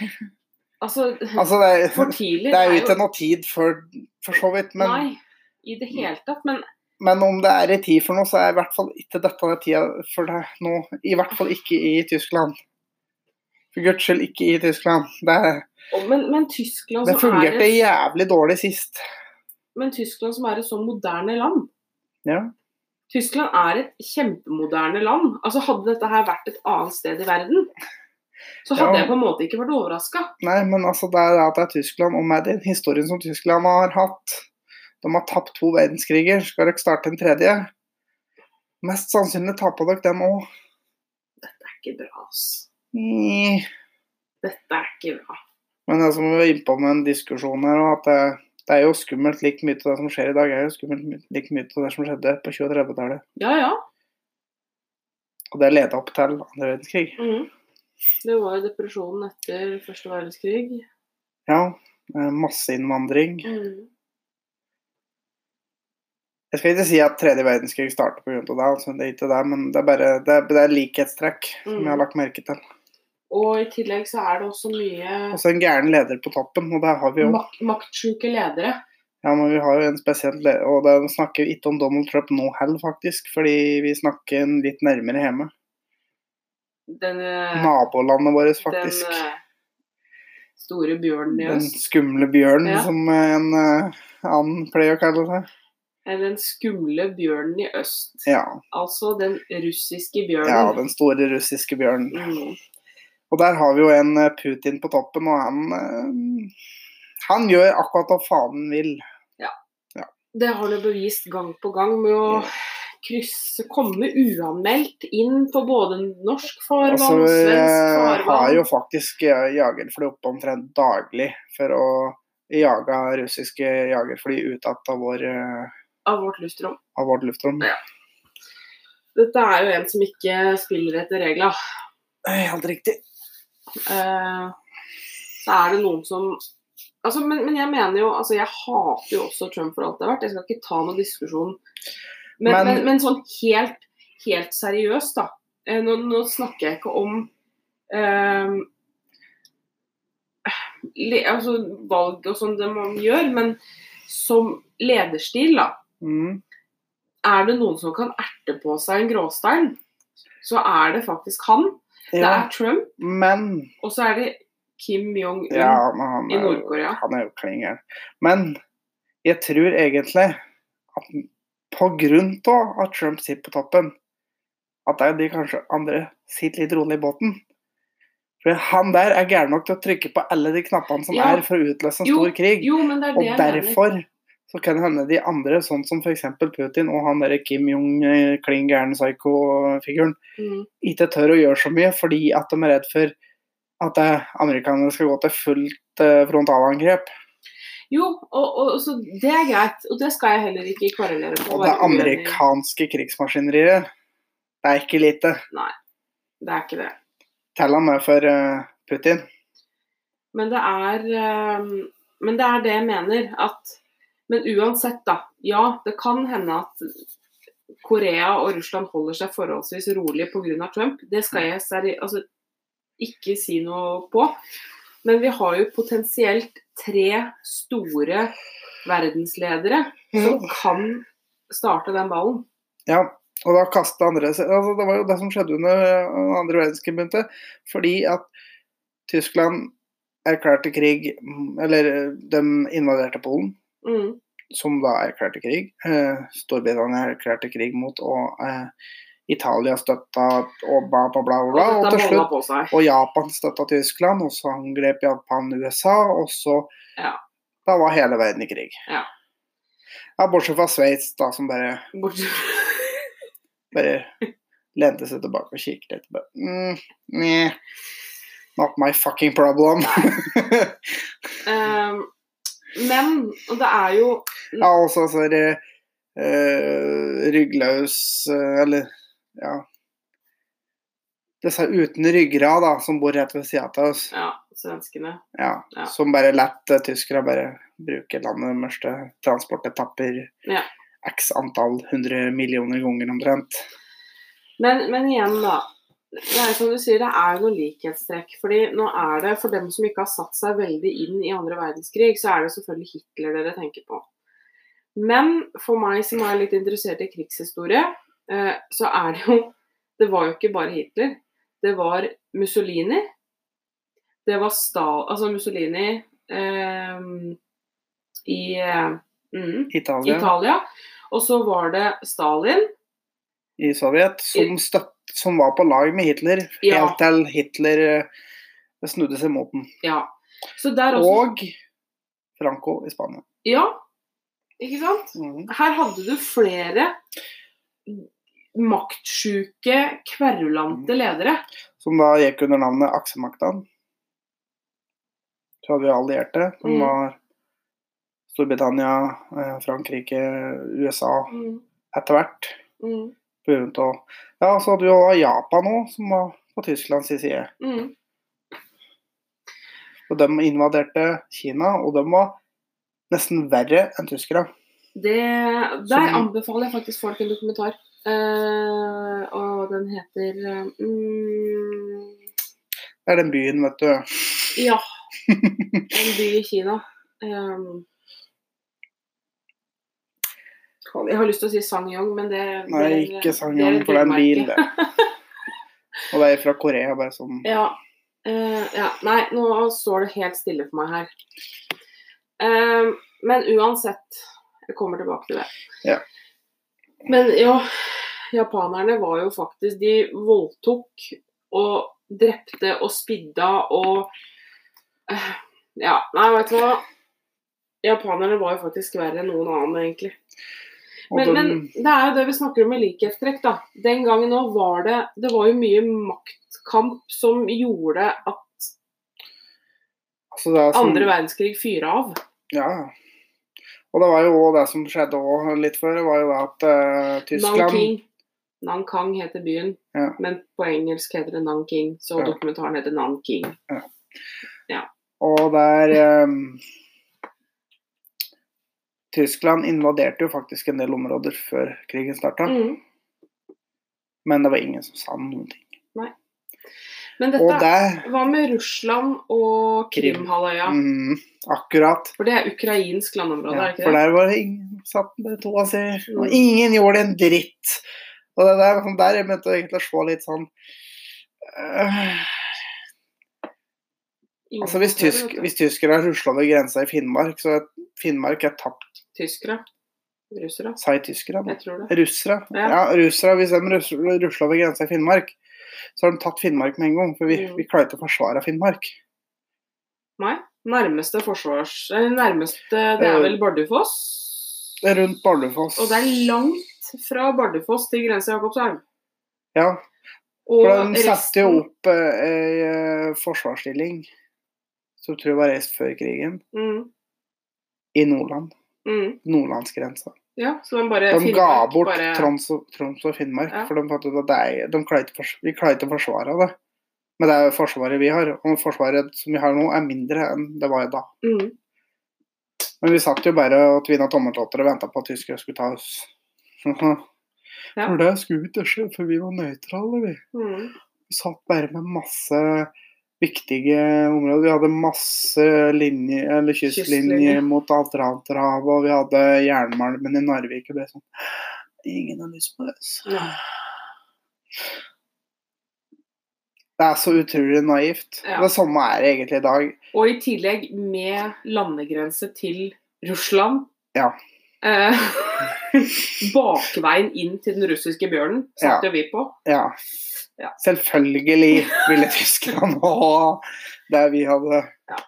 Altså, Altså, det er, for tidlig. det er jo ikke noe tid for, for så vidt, men, Nei, i det hele tatt. Men men om det er i tid for noe, så er i hvert fall ikke dette det tida for det nå. I hvert fall ikke i Tyskland. For guds skyld ikke i Tyskland. Det, men, men Tyskland det er fungerte et, jævlig dårlig sist. men Tyskland som er et så moderne land Ja. Tyskland er et kjempemoderne land. Altså Hadde dette her vært et annet sted i verden, så hadde Ja. jeg på en måte ikke vært overraska. Nei, men altså det er at det er Tyskland, og med den historien som Tyskland har hatt De har tapt to verdenskriger, skal dere starte en tredje? Mest sannsynlig taper dere dem òg. Dette er ikke bra, ass. Nei. Dette er ikke bra. Men det som vi var innpå med en diskusjon her, at det, det er jo skummelt like mye av det som skjer i dag, er jo skummelt like mye av det som skjedde på 20- og 30-tallet. Ja, ja. Og det leda opp til andre verdenskrig. Mhm. Det var jo depresjonen etter første verdenskrig. Ja, eh, masseinnvandring. Mm. Jeg skal ikke si at tredje verdenskrig startet pga. det, altså, det er ikke det, men det er bare det er, det er likhetstrekk som jeg har lagt merke til. Og i tillegg så er det også mye Også en gæren leder på toppen, og det har vi jo. mak maktsjuke ledere. Ja, men vi har jo en spesiell leder, og det snakker vi ikke om Donald Trump nå heller, faktisk, fordi vi snakker litt nærmere hjemme. Den, eh, Nabolandet vårt, den faktisk. Den store bjørnen i Den skumle bjørnen, Ja. som en uh, annen pleier å kalle det. Eh, Den skumle bjørnen i øst. Ja, Altså den russiske bjørnen. ja, den store russiske bjørnen. Mm. Og der har vi jo en eh, Putin på toppen, og han eh, Han gjør akkurat hva faen vil. Det har han jo bevist gang på gang med å Ja. Krysse, komme uanmeldt inn på både norsk farvann, Og svensk farvann? Jeg har jo faktisk eh, jagerfly oppe omtrent daglig for å jage russiske jagerfly ut av vår, eh, av vårt luftrom. av vårt luftrom. Ja. Dette er jo en som ikke spiller etter regla. Eh, Helt riktig. Uh, så er det noen som altså, men, men jeg mener jo altså Jeg hater jo også Trump for alt det har vært. Jeg skal ikke ta noen diskusjon. Men, Men- men, men, sånn helt, helt seriøst, da. Eh, nå, nå snakker jeg ikke om eh, le, altså, valg og sånn det man gjør, men som lederstil, da. Mm. Er det noen som kan erte på seg en gråstein, så er det faktisk han. Det er Trump, men og så er det Kim Jong-un. Ja, I Nord-Korea. Han er jo klingeren. Men jeg tror egentlig at på grunn av at Trump sitter på toppen, at det er de kanskje andre sitter litt rolig i båten. For han der er gæren nok til å trykke på alle de knappene som Ja. er for å utløse en Jo, stor krig. Jo, Og derfor så kan det hende de andre, sånn som f.eks. Putin og han derre Kim Jong-kling gæren psycho-figuren, Mm. ikke tør å gjøre så mye fordi at de er redd for at eh, amerikanerne skal gå til fullt eh, frontalangrep. Jo, og, og, så det er greit. Og det skal jeg heller ikke kverulere på. Og det amerikanske krigsmaskineriet, det er ikke lite. Nei, Det er ikke det. Tell ham med for uh, Putin. Men det er eh, Men det er det jeg mener. At Men uansett, da. Ja, det kan hende at Korea og Russland holder seg forholdsvis rolig pga. Trump. Det skal jeg altså, ikke si noe på. Men vi har jo potensielt tre store verdensledere som kan starte den ballen. Ja, og da kastet andre altså Det var jo det som skjedde under eh, andre verdenskrig begynte. Fordi at Tyskland erklærte krig mm, Eller eh, de invaderte Polen, Mm. som da erklærte krig. Eh, Storbritannia erklærte krig mot, og eh, Italia støtta og bla, bla, bla. bla, Og til slutt på. Og Japan støtta Tyskland, og så angrep Japan USA, og så Ja. Da var hele verden i krig. Ja. Ja, bortsett fra Sveits, da, som bare, Bortsett bare lente seg tilbake og kikket litt. Bare, mm. Not my fucking problem. um, men og det er jo ja, også så Uh, eh, ryggløs uh, Eller, ja Disse uten ryggrad, da, som bor rett ved sida av oss. Ja, svenskene. Ja, Ja. Som bare lett uh, tyskere bare bruker landet deres til transportetapper Ja. x antall hundre millioner ganger omtrent. Men, men igjen, da. Det er som du sier, det er noe likhetstrekk. fordi nå er det, For dem som ikke har satt seg veldig inn i andre verdenskrig, så er det selvfølgelig Hitler dere tenker på. Men for meg som er litt interessert i krigshistorie, eh, så er det jo Det var jo ikke bare Hitler. Det var Mussolini. Det var Stal... Altså Mussolini eh, i eh, mm, Italia, Italia. Og så var det Stalin. i Sovjet, som, støtt, som var på lag med Hitler Ja. helt til Hitler eh, snudde seg mot den. Ja. Også Og Franco i Spania. Ja, ikke sant? Mm. Her hadde du flere maktsjuke, kverulante ledere. Som da gikk under navnet Aksemaktene. Så hadde vi allierte, som Mm. var Storbritannia, eh, Frankrike, USA Mm. etter hvert. Mm. Ja, så hadde vi jo Japan òg, som var på Tysklands side. Mm. Og de invaderte Kina, og de var nesten verre enn tyskere. Det, der Som- anbefaler jeg faktisk folk en dokumentar. Eh, og den heter mm, Det er den byen, vet du. Ja. En by i Kina. Um, jeg har lyst til å si Sangyong, men det Nei, det- ikke det er Sangyong, for det er en bil, det. Og det er fra Korea, bare sånn. Ja. Uh, ja. Nei, nå står det helt stille for meg her. Eh, men uansett, jeg kommer tilbake til det. Ja. Men ja, japanerne var jo faktisk De voldtok og drepte og spidda og eh, Ja, nei, vet du hva. Japanerne var jo faktisk verre enn noen annen, egentlig. Men, men det er jo det vi snakker om med likhetstrekk, da. Den gangen nå var det Det var jo mye maktkamp som gjorde at altså som, andre verdenskrig fyra av. Ja. Og det var jo det som skjedde òg litt før, var jo det at uh, Tyskland Nanking. Nankang heter byen, Ja. men på engelsk heter det Nanking. Så Ja. dokumentaren heter Nanking. Og der um, Tyskland invaderte jo faktisk en del områder før krigen starta, Mm. men det var ingen som sa noen ting. Men dette det Hva med Russland og Krim. Krimhalvøya? mm, Akkurat. For det er ukrainsk landområde, Ja, er det for der var ingen satt med toa si, og Mm. ingen gjorde en dritt. Og det der, sånn der jeg begynte egentlig å se litt sånn øh, Altså hvis, tysk, hvis tyskere har rusla over grensa i Finnmark, så er Finnmark er tapt, Tyskere. Russere. sa jeg tyskere? Jeg tror det. Russere. Ja. Ja, russere, hvis de rusler rusla over grensa i Finnmark, så har de tatt Finnmark med en gang. For vi, Mm. vi klarer ikke å forsvare Finnmark. Nei. Nærmeste forsvars... Nærmeste Det er Eh, vel Bardufoss? Det er rundt Bardufoss. Og det er langt fra Bardufoss til grensa Jakobselv. Ja, for de satte jo opp ei eh, forsvarsstilling som tror jeg var reist før krigen, mm, i Nordland. mm, Nordlandsgrensa. Ja, så de bare De ga bort bare, Troms og, Troms og Finnmark, Ja. for de fant ut at de klarer ikke å forsvare det. Men det er jo forsvaret vi har, og forsvaret som vi har nå, er mindre enn det var da. mm, Men vi satt jo bare og tvinna tommeltotter og venta på at tyskere skulle ta oss. Ja. For det skulle ikke skje, for vi var nøytrale, vi. mm, Vi satt bare med masse viktige områder. Vi hadde masse linje, eller kystlinjer Kystlinjer. mot Atlanterhavet, og vi hadde jernmalmen i Narvik. Og det sånn Ingen har lyst på det. ja. Det er så utrolig naivt. Ja. Det samme er det egentlig i dag. Og i tillegg med landegrense til Russland. Ja. Eh, bakveien inn til den russiske bjørnen satte Ja. vi på. Ja. Ja. Selvfølgelig ville tyskerne ha det vi hadde. Ja.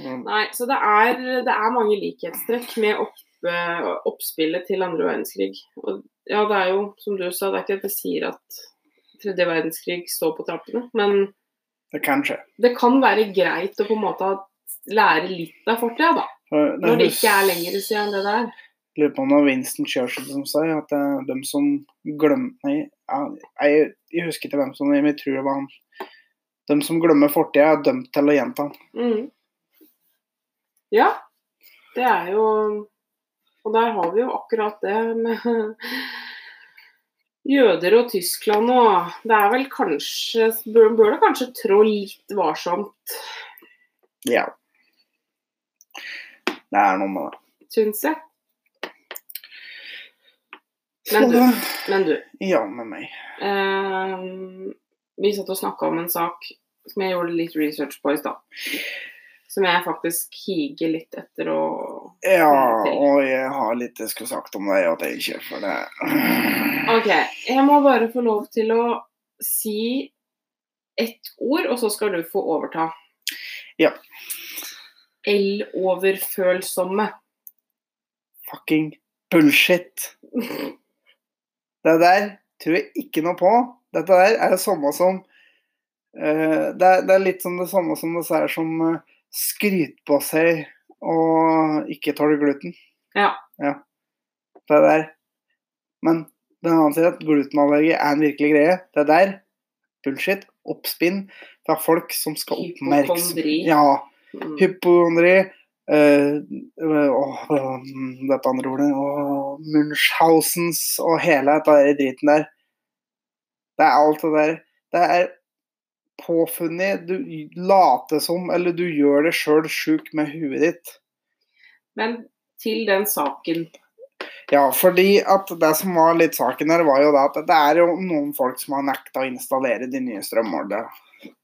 Mm. Nei, så det er, det er mange likhetstrekk med opp, eh, oppspillet til andre verdenskrig. Og ja, det er jo, som du sa, det er ikke at jeg sier at tredje verdenskrig står på trappene, men Det kan skje. Det kan være greit å på en måte lære litt av fortida, da. For Når det ikke er lenger siden det der. lurer på om det var Winston Churchill som sa at det er dem som glemmer Nei, jeg, jeg husker ikke hvem som men jeg tror det var han. De som glemmer fortida, er dømt til å gjenta den. Mm. Ja, det er jo Og der har vi jo akkurat det med jøder og Tyskland og Det er vel kanskje Bør, bør det kanskje trå litt varsomt, Ja. Det er noe med det. syns jeg. Men du- Men du, Ja, med meg. eh, vi satt og snakka om en sak som jeg gjorde litt research på i stad. Som jeg faktisk higer litt etter å Ja, og jeg har litt jeg skulle sagt om deg, at jeg kjøper det Ok, jeg må bare få lov til å si ett ord, og så skal du få overta. Ja. L-overfølsomme. Fucking bullshit. Det der tror jeg ikke noe på. Dette der er det samme som uh, det, er, det er litt som det samme som det sier som uh, skryter på seg og ikke tåler gluten. Ja. ja. Det der. Men den andre sier at glutenallergi er en virkelig greie. Det der, bullshit, oppspinn fra folk som skal oppmerksom... Ja. Mm. Hypokondri. eh, åh, åh, dette andre ordet. Og Munchhausens og hele dette der driten der. Det er alt det der. Det er påfunnet. Du later som, eller du gjør det sjøl sjuk med huet ditt. Men til den saken. Ja, fordi at det som var litt saken her, var jo det at det er jo noen folk som har nekta å installere de nye strømmålerne.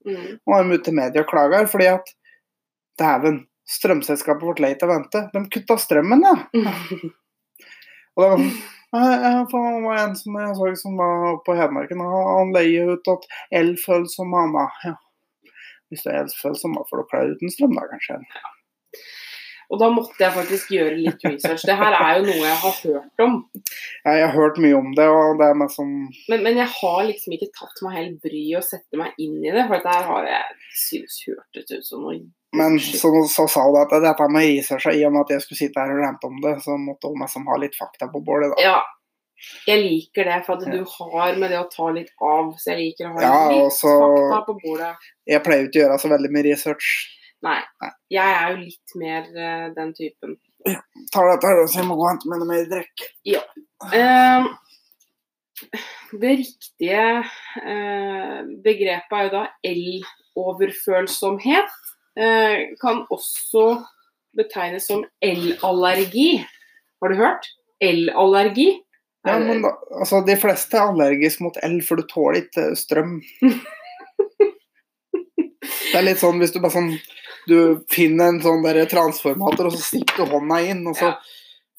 Mm. Og er ute i media og klager fordi at dæven, strømselskapet vårt lei til å vente. De kutta strømmen, da. Og det var sånn «Nei, jeg- for Det var en som jeg så som var på Hedmarken, og han leier ut at elfølsom mamma. Ja. Hvis det er elfølsom, da får du klare uten strøm, da, kanskje. Og da måtte jeg faktisk gjøre litt research. Det her er jo noe jeg har hørt om. Ja, jeg har hørt mye om det, og det er meg som Men, men jeg har liksom ikke tatt meg helt bryet å sette meg inn i det. For dette her har jeg synes hørtes ut som noe Men så, så sa hun at dette med researcha, i og med at jeg skulle sitte her og rante om det, så måtte hun liksom ha litt fakta på bordet, da. Ja. Jeg liker det, for at du har med det å ta litt av. Så jeg liker å ha Ja, litt fakta på bordet. Jeg pleier jo ikke å gjøre så veldig mye research. Nei. Jeg er jo litt mer uh, den typen. Ja. Tar dette her, så jeg må gå og hente meg noe mer drikk. Eh, det riktige uh, begrepet er jo da el-overfølsomhet. Eh, kan også betegnes som el-allergi. Har du hørt? El-allergi. Ja, men da, altså, de fleste er allergiske mot el, for du tåler ikke strøm. Det er litt sånn hvis du bare sånn Du finner en sånn der transformator, og så stikker du hånda inn, og så Ja.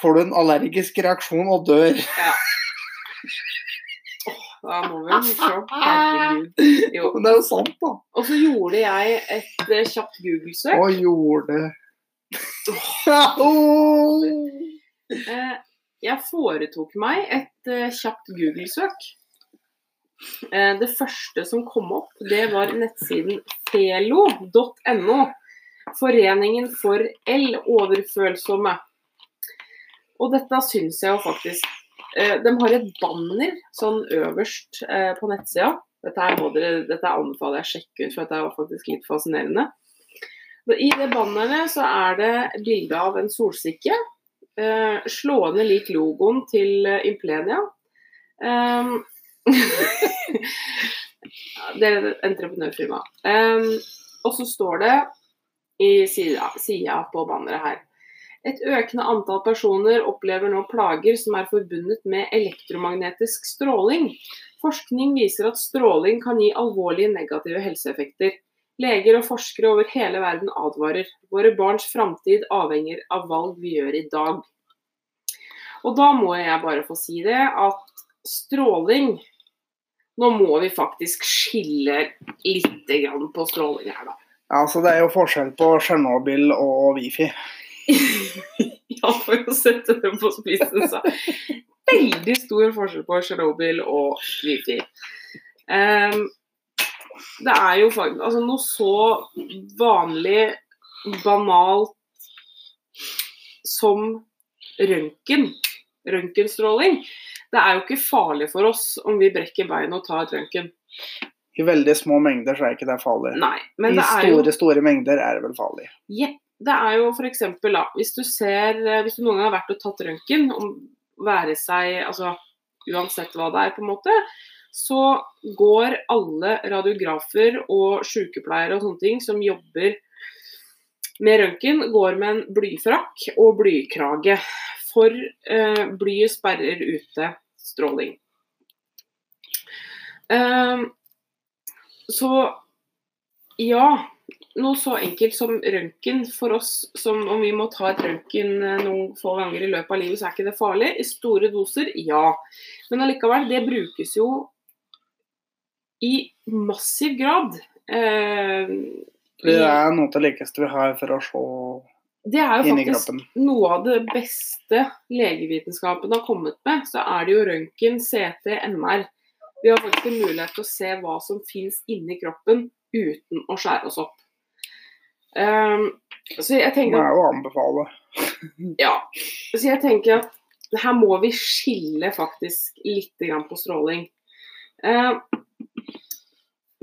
får du en allergisk reaksjon og dør. Da må vi jo se. Herregud. Men det er jo sant, da. Og så gjorde jeg et eh, kjapt Google-søk. Og gjorde Eh, Jeg foretok meg et eh, kjapt Google-søk. Det første som kom opp, det var nettsiden felo.no. Foreningen for el-overfølsomme. Og dette syns jeg jo faktisk eh, De har et banner sånn øverst eh, på nettsida. Dette, dere, dette anbefaler jeg å sjekke ut, for dette er faktisk litt fascinerende. I det banneret så er det bilde av en solsikke. Eh, slående lik logoen til Implenia. Um, det er et entreprenørfirma. Um, og så står det i sida, sida på banneret her Et økende antall personer opplever nå plager som er forbundet med elektromagnetisk stråling. Forskning viser at stråling kan gi alvorlige negative helseeffekter. Leger og forskere over hele verden advarer. Våre barns framtid avhenger av valg vi gjør i dag. Og da må jeg bare få si det at stråling Nå må vi faktisk skille litt på stråling her, da. Ja, så det er jo forskjell på Tsjernobyl og Wifi. Ja, for å sette dem på spissen, så. Veldig stor forskjell på Tsjernobyl og Wifi. Um, det er jo faktisk altså noe så vanlig, banalt som røntgen, røntgenstråling. Det er jo ikke farlig for oss om vi brekker beinet og tar et røntgen. I veldig små mengder så er ikke det farlig. Nei, men I det er jo store, store mengder er det vel farlig. Jepp. Det er jo f.eks. da, hvis du ser eh, Hvis du noen gang har vært og tatt røntgen, om være seg altså uansett hva det er, på en måte, så går alle radiografer og sykepleiere og sånne ting som jobber med røntgen, går med en blyfrakk og blykrage. For eh, blyet sperrer ute stråling. Eh, så ja, noe så enkelt som røntgen for oss, som om vi må ta et røntgen eh, noen få ganger i løpet av livet, så er ikke det farlig. I store doser, ja. Men allikevel, det brukes jo i massiv grad. Eh, Det er noe av det likeste vi har for å se det er jo faktisk noe av det beste legevitenskapen har kommet med. Så er det jo røntgen, CT, MR. Vi har faktisk en mulighet til å se hva som finnes inni kroppen uten å skjære oss opp. Um, så jeg Det tenker at er jo å anbefale. Ja. Så jeg tenker at her må vi skille faktisk litt på stråling. Eh,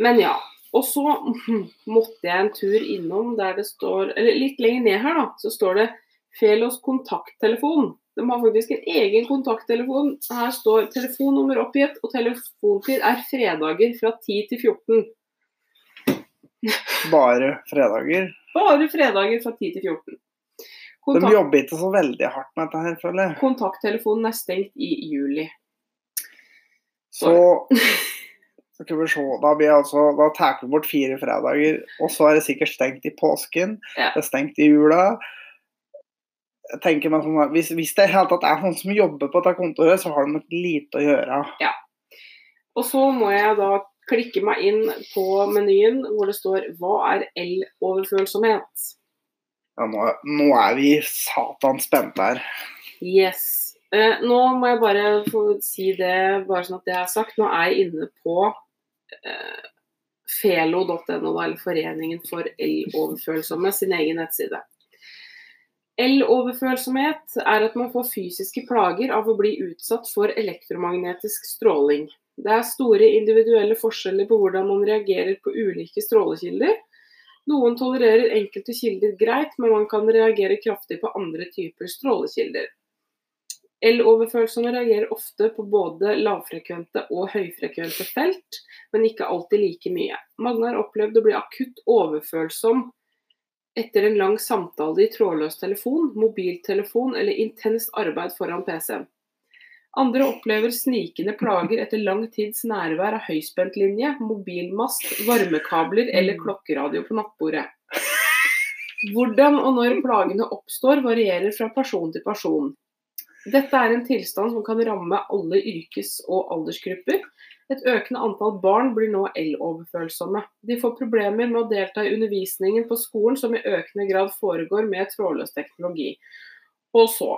men ja. Og så måtte jeg en tur innom der det står Eller litt lenger ned her, da, så står det Felos kontakttelefon. De har faktisk en egen kontakttelefon. Her står telefonnummer oppgitt, og telefontid er fredager fra 10 til 14. Bare fredager. Bare fredager fra 10 til 14. De jobber ikke så veldig hardt med dette her, føler jeg. kontakttelefonen er stengt i juli. Så skal vi se, da blir altså, da tar vi bort fire fredager, og så er det sikkert stengt i påsken, Ja. det er stengt i jula. Tenker meg sånn, at hvis, hvis det helt tatt er noen som jobber på dette kontoret, så har de nok lite å gjøre. Og så må jeg da klikke meg inn på menyen hvor det står 'Hva er el-overfølsomhet'? Ja, nå, nå er vi satan spente her. Yes. Eh, nå må jeg bare få si det, bare sånn at det er sagt. Nå er jeg inne på eh, felo.no, eller Foreningen for el-overfølsomme, sin egen nettside. El-overfølsomhet er at man får fysiske plager av å bli utsatt for elektromagnetisk stråling. Det er store individuelle forskjeller på hvordan man reagerer på ulike strålekilder. Noen tolererer enkelte kilder greit, men man kan reagere kraftig på andre typer strålekilder. El-overfølsomme reagerer ofte på både lavfrekvente og høyfrekvente felt, men ikke alltid like mye. Mange har opplevd å bli akutt overfølsom etter en lang samtale i trådløs telefon, mobiltelefon eller intenst arbeid foran PC-en. Andre opplever snikende plager etter lang tids nærvær av høyspentlinje, mobilmast, varmekabler eller klokkeradio på nattbordet. Hvordan og når plagene oppstår, varierer fra person til person. Dette er en tilstand som kan ramme alle yrkes- og aldersgrupper. Et økende antall barn blir nå el-overfølsomme. De får problemer med å delta i undervisningen på skolen, som i økende grad foregår med trådløs teknologi. Og så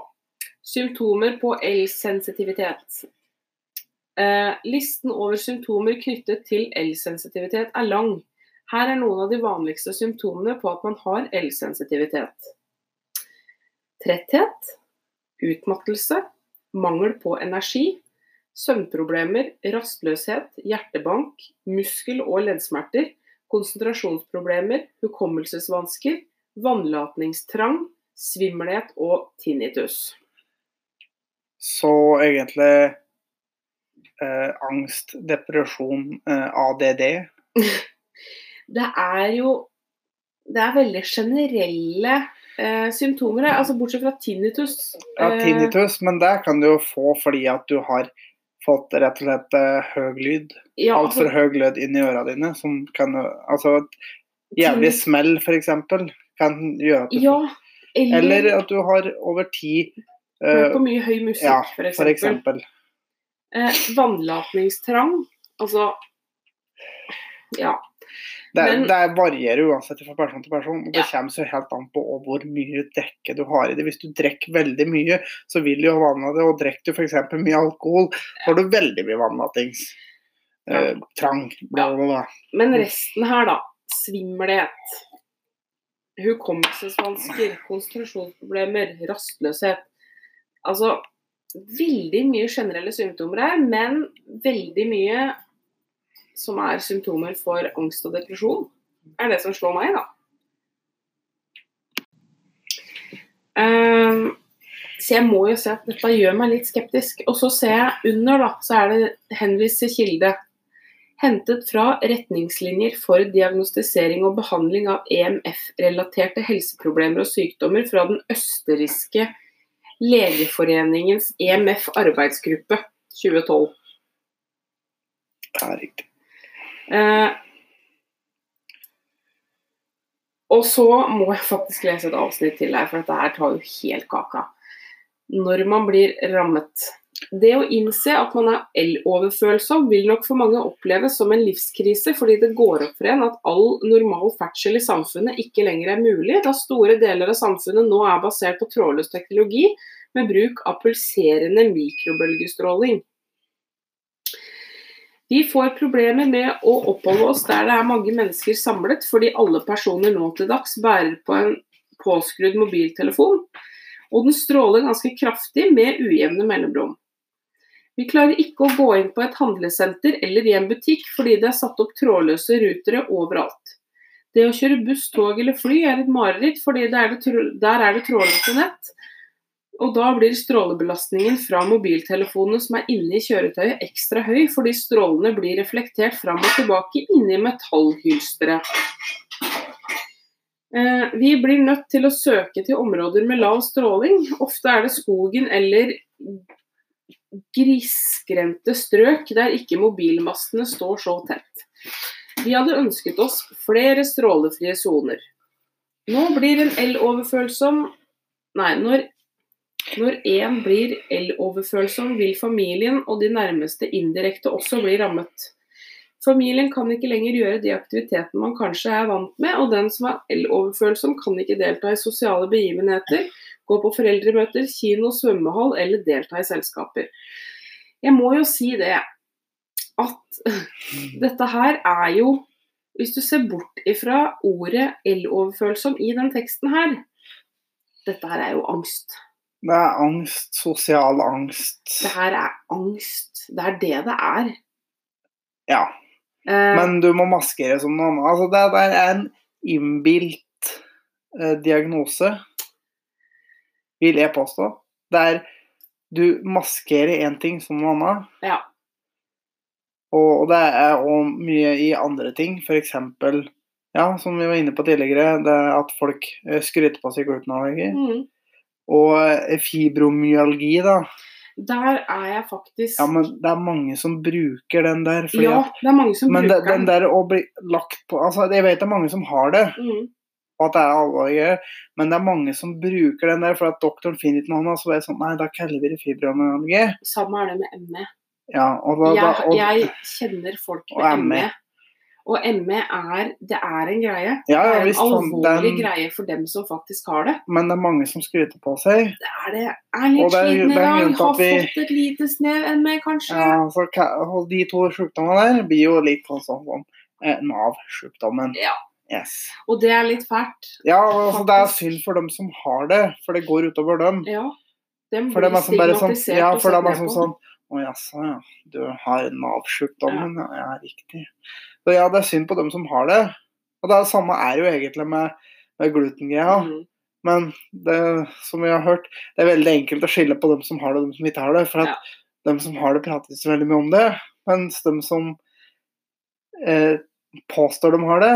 symptomer på el-sensitivitet. Eh, listen over symptomer knyttet til el-sensitivitet er lang. Her er noen av de vanligste symptomene på at man har el-sensitivitet. Tretthet, utmattelse, mangel på energi, søvnproblemer, rastløshet, hjertebank, muskel- og leddsmerter, konsentrasjonsproblemer, hukommelsesvansker, vannlatningstrang, svimmelhet og tinnitus. Så egentlig eh, angst, depresjon, eh, ADD. Det er jo Det er veldig generelle eh, symptomer, altså bortsett fra tinnitus. Ja, eh, tinnitus, men det kan du jo få fordi at du har fått rett og slett eh, høy lyd. ja, Altfor altså, høy lyd inni øra dine. Som kan Altså et jævlig smell, f.eks., kan gjøre at du Ja, eller, Eller at du har over tid hørt eh, på mye høy musikk, Ja, for for eksempel. eksempel. Eh, vannlatningstrang, altså Ja. Det, Men- det varierer uansett fra person til person. og Det Ja. kommer så helt an på hvor mye drikke du har i det. Hvis du drikker veldig mye, så vil du jo vanne det. Og drikker du f.eks. mye alkohol, så har du veldig mye vannlatings. eh, trang, bla, bla, bla. Men resten her, da. Svimmelhet. Hukommelsesvansker, konsentrasjonsproblemer, rastløshet. Altså veldig mye generelle symptomer her, men veldig mye som er symptomer for angst og depresjon, er det som slår meg, da. Um, så jeg må jo si at dette gjør meg litt skeptisk. Og så ser jeg under, da, så er det henvist til kilde. Hentet fra retningslinjer for diagnostisering og behandling av EMF-relaterte helseproblemer og sykdommer fra den østerrikske legeforeningens EMF-arbeidsgruppe 2012. Det er riktig. Eh, og så må jeg faktisk lese et avsnitt til her, for dette her tar jo helt kaka. Når man blir rammet. Det å innse at man er el-overfølsom vil nok for mange oppleves som en livskrise, fordi det går opp for en at all normal ferdsel i samfunnet ikke lenger er mulig, da store deler av samfunnet nå er basert på trådløs teknologi med bruk av pulserende mikrobølgestråling. Vi får problemer med å oppholde oss der det er mange mennesker samlet, fordi alle personer nå til dags bærer på en påskrudd mobiltelefon, og den stråler ganske kraftig med ujevne mellomrom. Vi klarer ikke å gå inn på et handlesenter eller i en butikk fordi det er satt opp trådløse rutere overalt. Det å kjøre buss, tog eller fly er et mareritt fordi der er det, trådløse nett, og da blir strålebelastningen fra mobiltelefonene som er inne i kjøretøyet ekstra høy, fordi strålene blir reflektert fram og tilbake inni metallhylsteret. Eh, vi blir nødt til å søke til områder med lav stråling. Ofte er det skogen eller grisgrendte strøk der ikke mobilmastene står så tett. Vi hadde ønsket oss flere strålefrie soner. Nå blir en eloverfølsom Nei, når når én blir el-overfølsom, vil familien og de nærmeste indirekte også bli rammet. Familien kan ikke lenger gjøre de aktivitetene man kanskje er vant med, og den som er el-overfølsom kan ikke delta i sosiale begivenheter, gå på foreldremøter, kino, svømmehall eller delta i selskaper. Jeg må jo si det at dette her er jo Hvis du ser bort ifra ordet el-overfølsom i den teksten her, dette her er jo angst. Det er angst, sosial angst. Det her er angst. Det er det det er. Ja. Eh, Men du må maskere som noe annet. Altså, det, er en innbilt eh, diagnose, vil jeg påstå. Det er Du maskerer én ting som noe annet. Ja. Og, og det er òg mye i andre ting. F.eks. Ja, som vi var inne på tidligere, det at folk eh, skryter på seg glutenallergi. mm. Og eh, fibromyalgi, da. Der er jeg faktisk Ja, men det er mange som bruker den der. Ja, det er mange som men bruker den der å bli lagt på altså Jeg vet det er mange som har det, Mm. og at det er alvorlig, men det er mange som bruker den der for at doktoren finner ikke noe annet. Så er det sånn Nei, da kaller vi det fibromyalgi. Samme er det med ME. Ja, og da, da, Jeg, og, jeg kjenner folk med ME. Og ME er Det er en greie. ja, Det er en visst, sånn, alvorlig den, greie for dem som faktisk har det. men det er mange som skryter på seg. Det er det. Er litt sliten i dag. Har vi- fått et lite snev ME, kanskje. Ja, så, de to sjukdommene der blir jo litt sånn som eh, Nav-sjukdommen. Ja. Yes. Og det er litt fælt. Ja, altså, det er synd for dem som har det, for det går utover dem. Ja. Dem For det er sånn bare sånn, ja, for dem er sånn, sånn Å jaså, ja. Du har Nav-sjukdommen. Ja. ja, riktig. Så ja, det er synd på dem som har det. Og det er, samme er jo egentlig med, med glutengreia. Mm. Men det, som vi har hørt, det er veldig enkelt å skille på dem som har det og dem som ikke har det. For at Ja. dem som har det, prater ikke så veldig mye om det. Mens dem som eh, påstår de har det,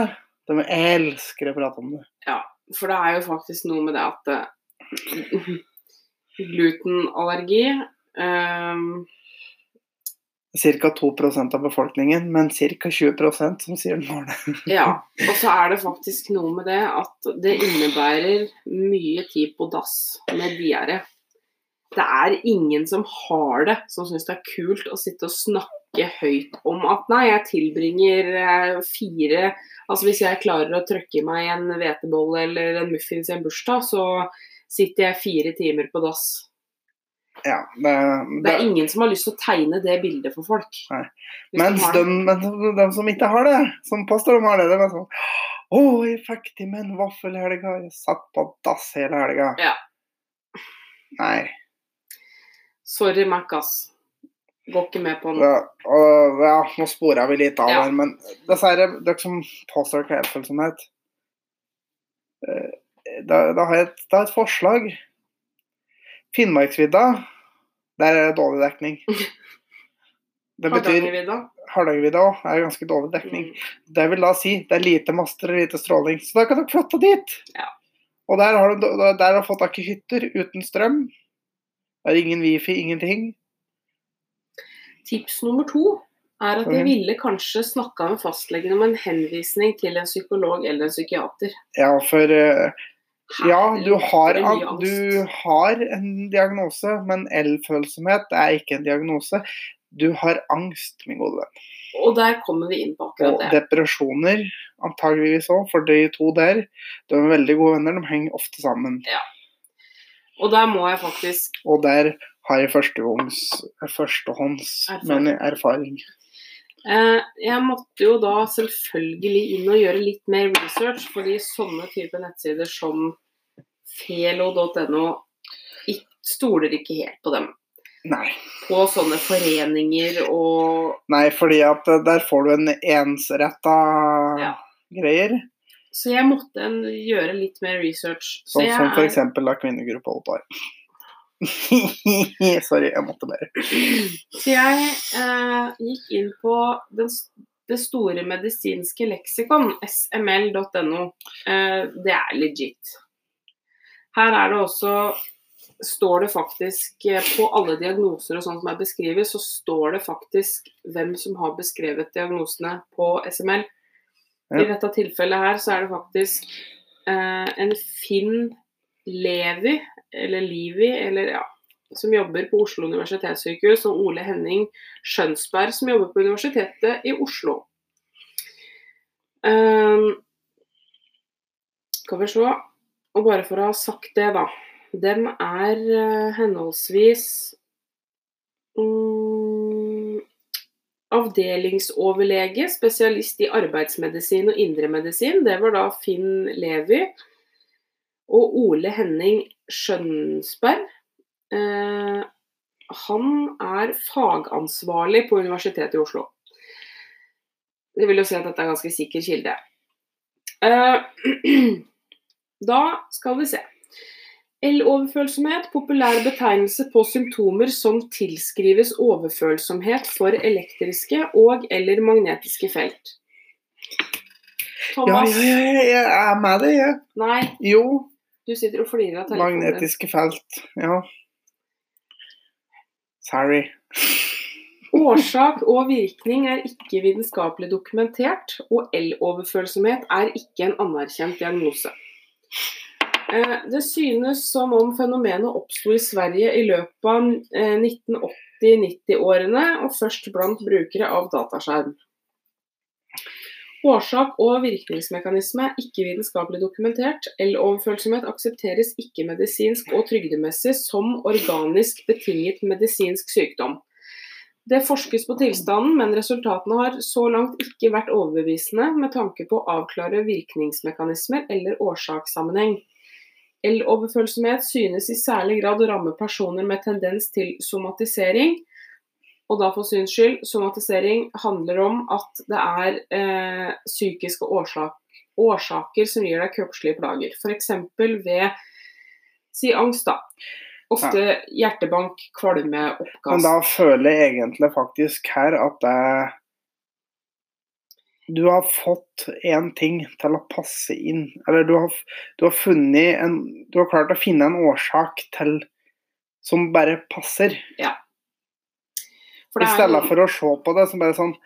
de elsker å prate om det. Ja, For det er jo faktisk noe med det at uh, glutenallergi eh, Ca. 2% av befolkningen, men ca. 20% som sier de har det. Ja. Og så er det faktisk noe med det at det innebærer mye tid på dass med diaré. Det er ingen som har det, som syns det er kult å sitte og snakke høyt om at nei, jeg tilbringer eh, fire Altså hvis jeg klarer å trøkke i meg en hvetebolle eller en muffins i en bursdag, så sitter jeg fire timer på dass. Ja, det, Det det, er ingen som har lyst til å tegne det bildet for folk. Nei. Mens de, men de som ikke har det, som påstår de har det, de er sånn Å, jeg fikk til meg en vaffel i helga. Jeg satt på dass hele helga. Ja. Nei. Sorry, Mac, ass. Går ikke med på noe. Ja, og, ja, nå spora vi litt av Ja. her, men dessverre, dere som påstår hjelpsomhet eh, Da, da har jeg et, da har jeg et forslag. Finnmarksvidda, der er det dårlig dekning. Det betyr Hardangervidda. Òg er ganske dårlig dekning. Mm. Det vil da si det er lite master og lite stråling. Så da kan dere flytte dit. Ja. Og der har du der har fått tak i hytter uten strøm. Det er ingen wifi, ingenting. Tips nummer to er at jeg ville kanskje snakka med fastlegen om en henvisning til en psykolog eller en psykiater. Ja, for eh, Ja, du har, du har en diagnose, men L-følsomhet er ikke en diagnose. Du har angst, min gode venn. Og der kommer vi inn på akkurat det. Og depresjoner antageligvis òg, for de to der de er veldig gode venner. De henger ofte sammen. Ja. Og der må jeg faktisk Og der har jeg førstehånds, førstehånds Erfaring. men erfaring. Eh, Jeg måtte jo da selvfølgelig inn og gjøre litt mer research, fordi sånne type nettsider som felo.no stoler ikke helt på dem. Nei. På sånne foreninger og Nei, fordi at eh, der får du en ensretta Ja. greier. Så jeg måtte gjøre litt mer research. Så Sånn som f.eks. da kvinnegruppa Ottar. Sorry, jeg måtte bare. Så jeg eh, gikk inn på den, det store medisinske leksikon, sml.no. Eh, det er legit. Her er det også står det faktisk eh, På alle diagnoser og sånt som er beskrevet, så står det faktisk hvem som har beskrevet diagnosene på SML. I dette tilfellet her så er det faktisk eh, en Finn Levi, eller Livi, eller ja, som jobber på Oslo universitetssykehus, og Ole Henning Skjønsberg, som jobber på Universitetet i Oslo. Um, skal vi se Og bare for å ha sagt det, da. Dem er eh, henholdsvis um, avdelingsoverlege, spesialist i arbeidsmedisin og indremedisin. Det var da Finn Levi. Og Ole Henning Skjønsberg. Eh, han er fagansvarlig på Universitetet i Oslo. Det vil jo si at dette er ganske sikker kilde. Eh, da skal vi se. L-overfølsomhet, populær betegnelse på symptomer som tilskrives overfølsomhet for elektriske og eller magnetiske felt. Thomas? ja, ja, jeg er med deg, jeg. Nei, Jo, du sitter og flirer av telefonen. magnetiske felt. Ja. Sorry. Årsak og virkning er ikke vitenskapelig dokumentert, og L-overfølsomhet er ikke en anerkjent diagnose. Eh, Det synes som om fenomenet oppsto i Sverige i løpet av eh, 1980-90-årene, og først blant brukere av dataskjerm. Årsak og virkningsmekanisme er ikke vitenskapelig dokumentert. L-overfølsomhet aksepteres ikke medisinsk og trygdemessig som organisk betinget medisinsk sykdom. Det forskes på tilstanden, men resultatene har så langt ikke vært overbevisende med tanke på å avklare virkningsmekanismer eller årsakssammenheng. L-overfølsomhet synes i særlig grad å ramme personer med tendens til somatisering. Og da for syns skyld, somatisering handler om at det er eh, psykiske årsak, årsaker som gir deg kroppslige plager. F.eks. ved si angst, da. Ofte hjertebank, kvalme, Men da føler jeg egentlig faktisk her at det Du har fått én ting til å passe inn. Eller du har, du har funnet en Du har klart å finne en årsak til som bare passer. For I det stedet for å se på det så bare sånn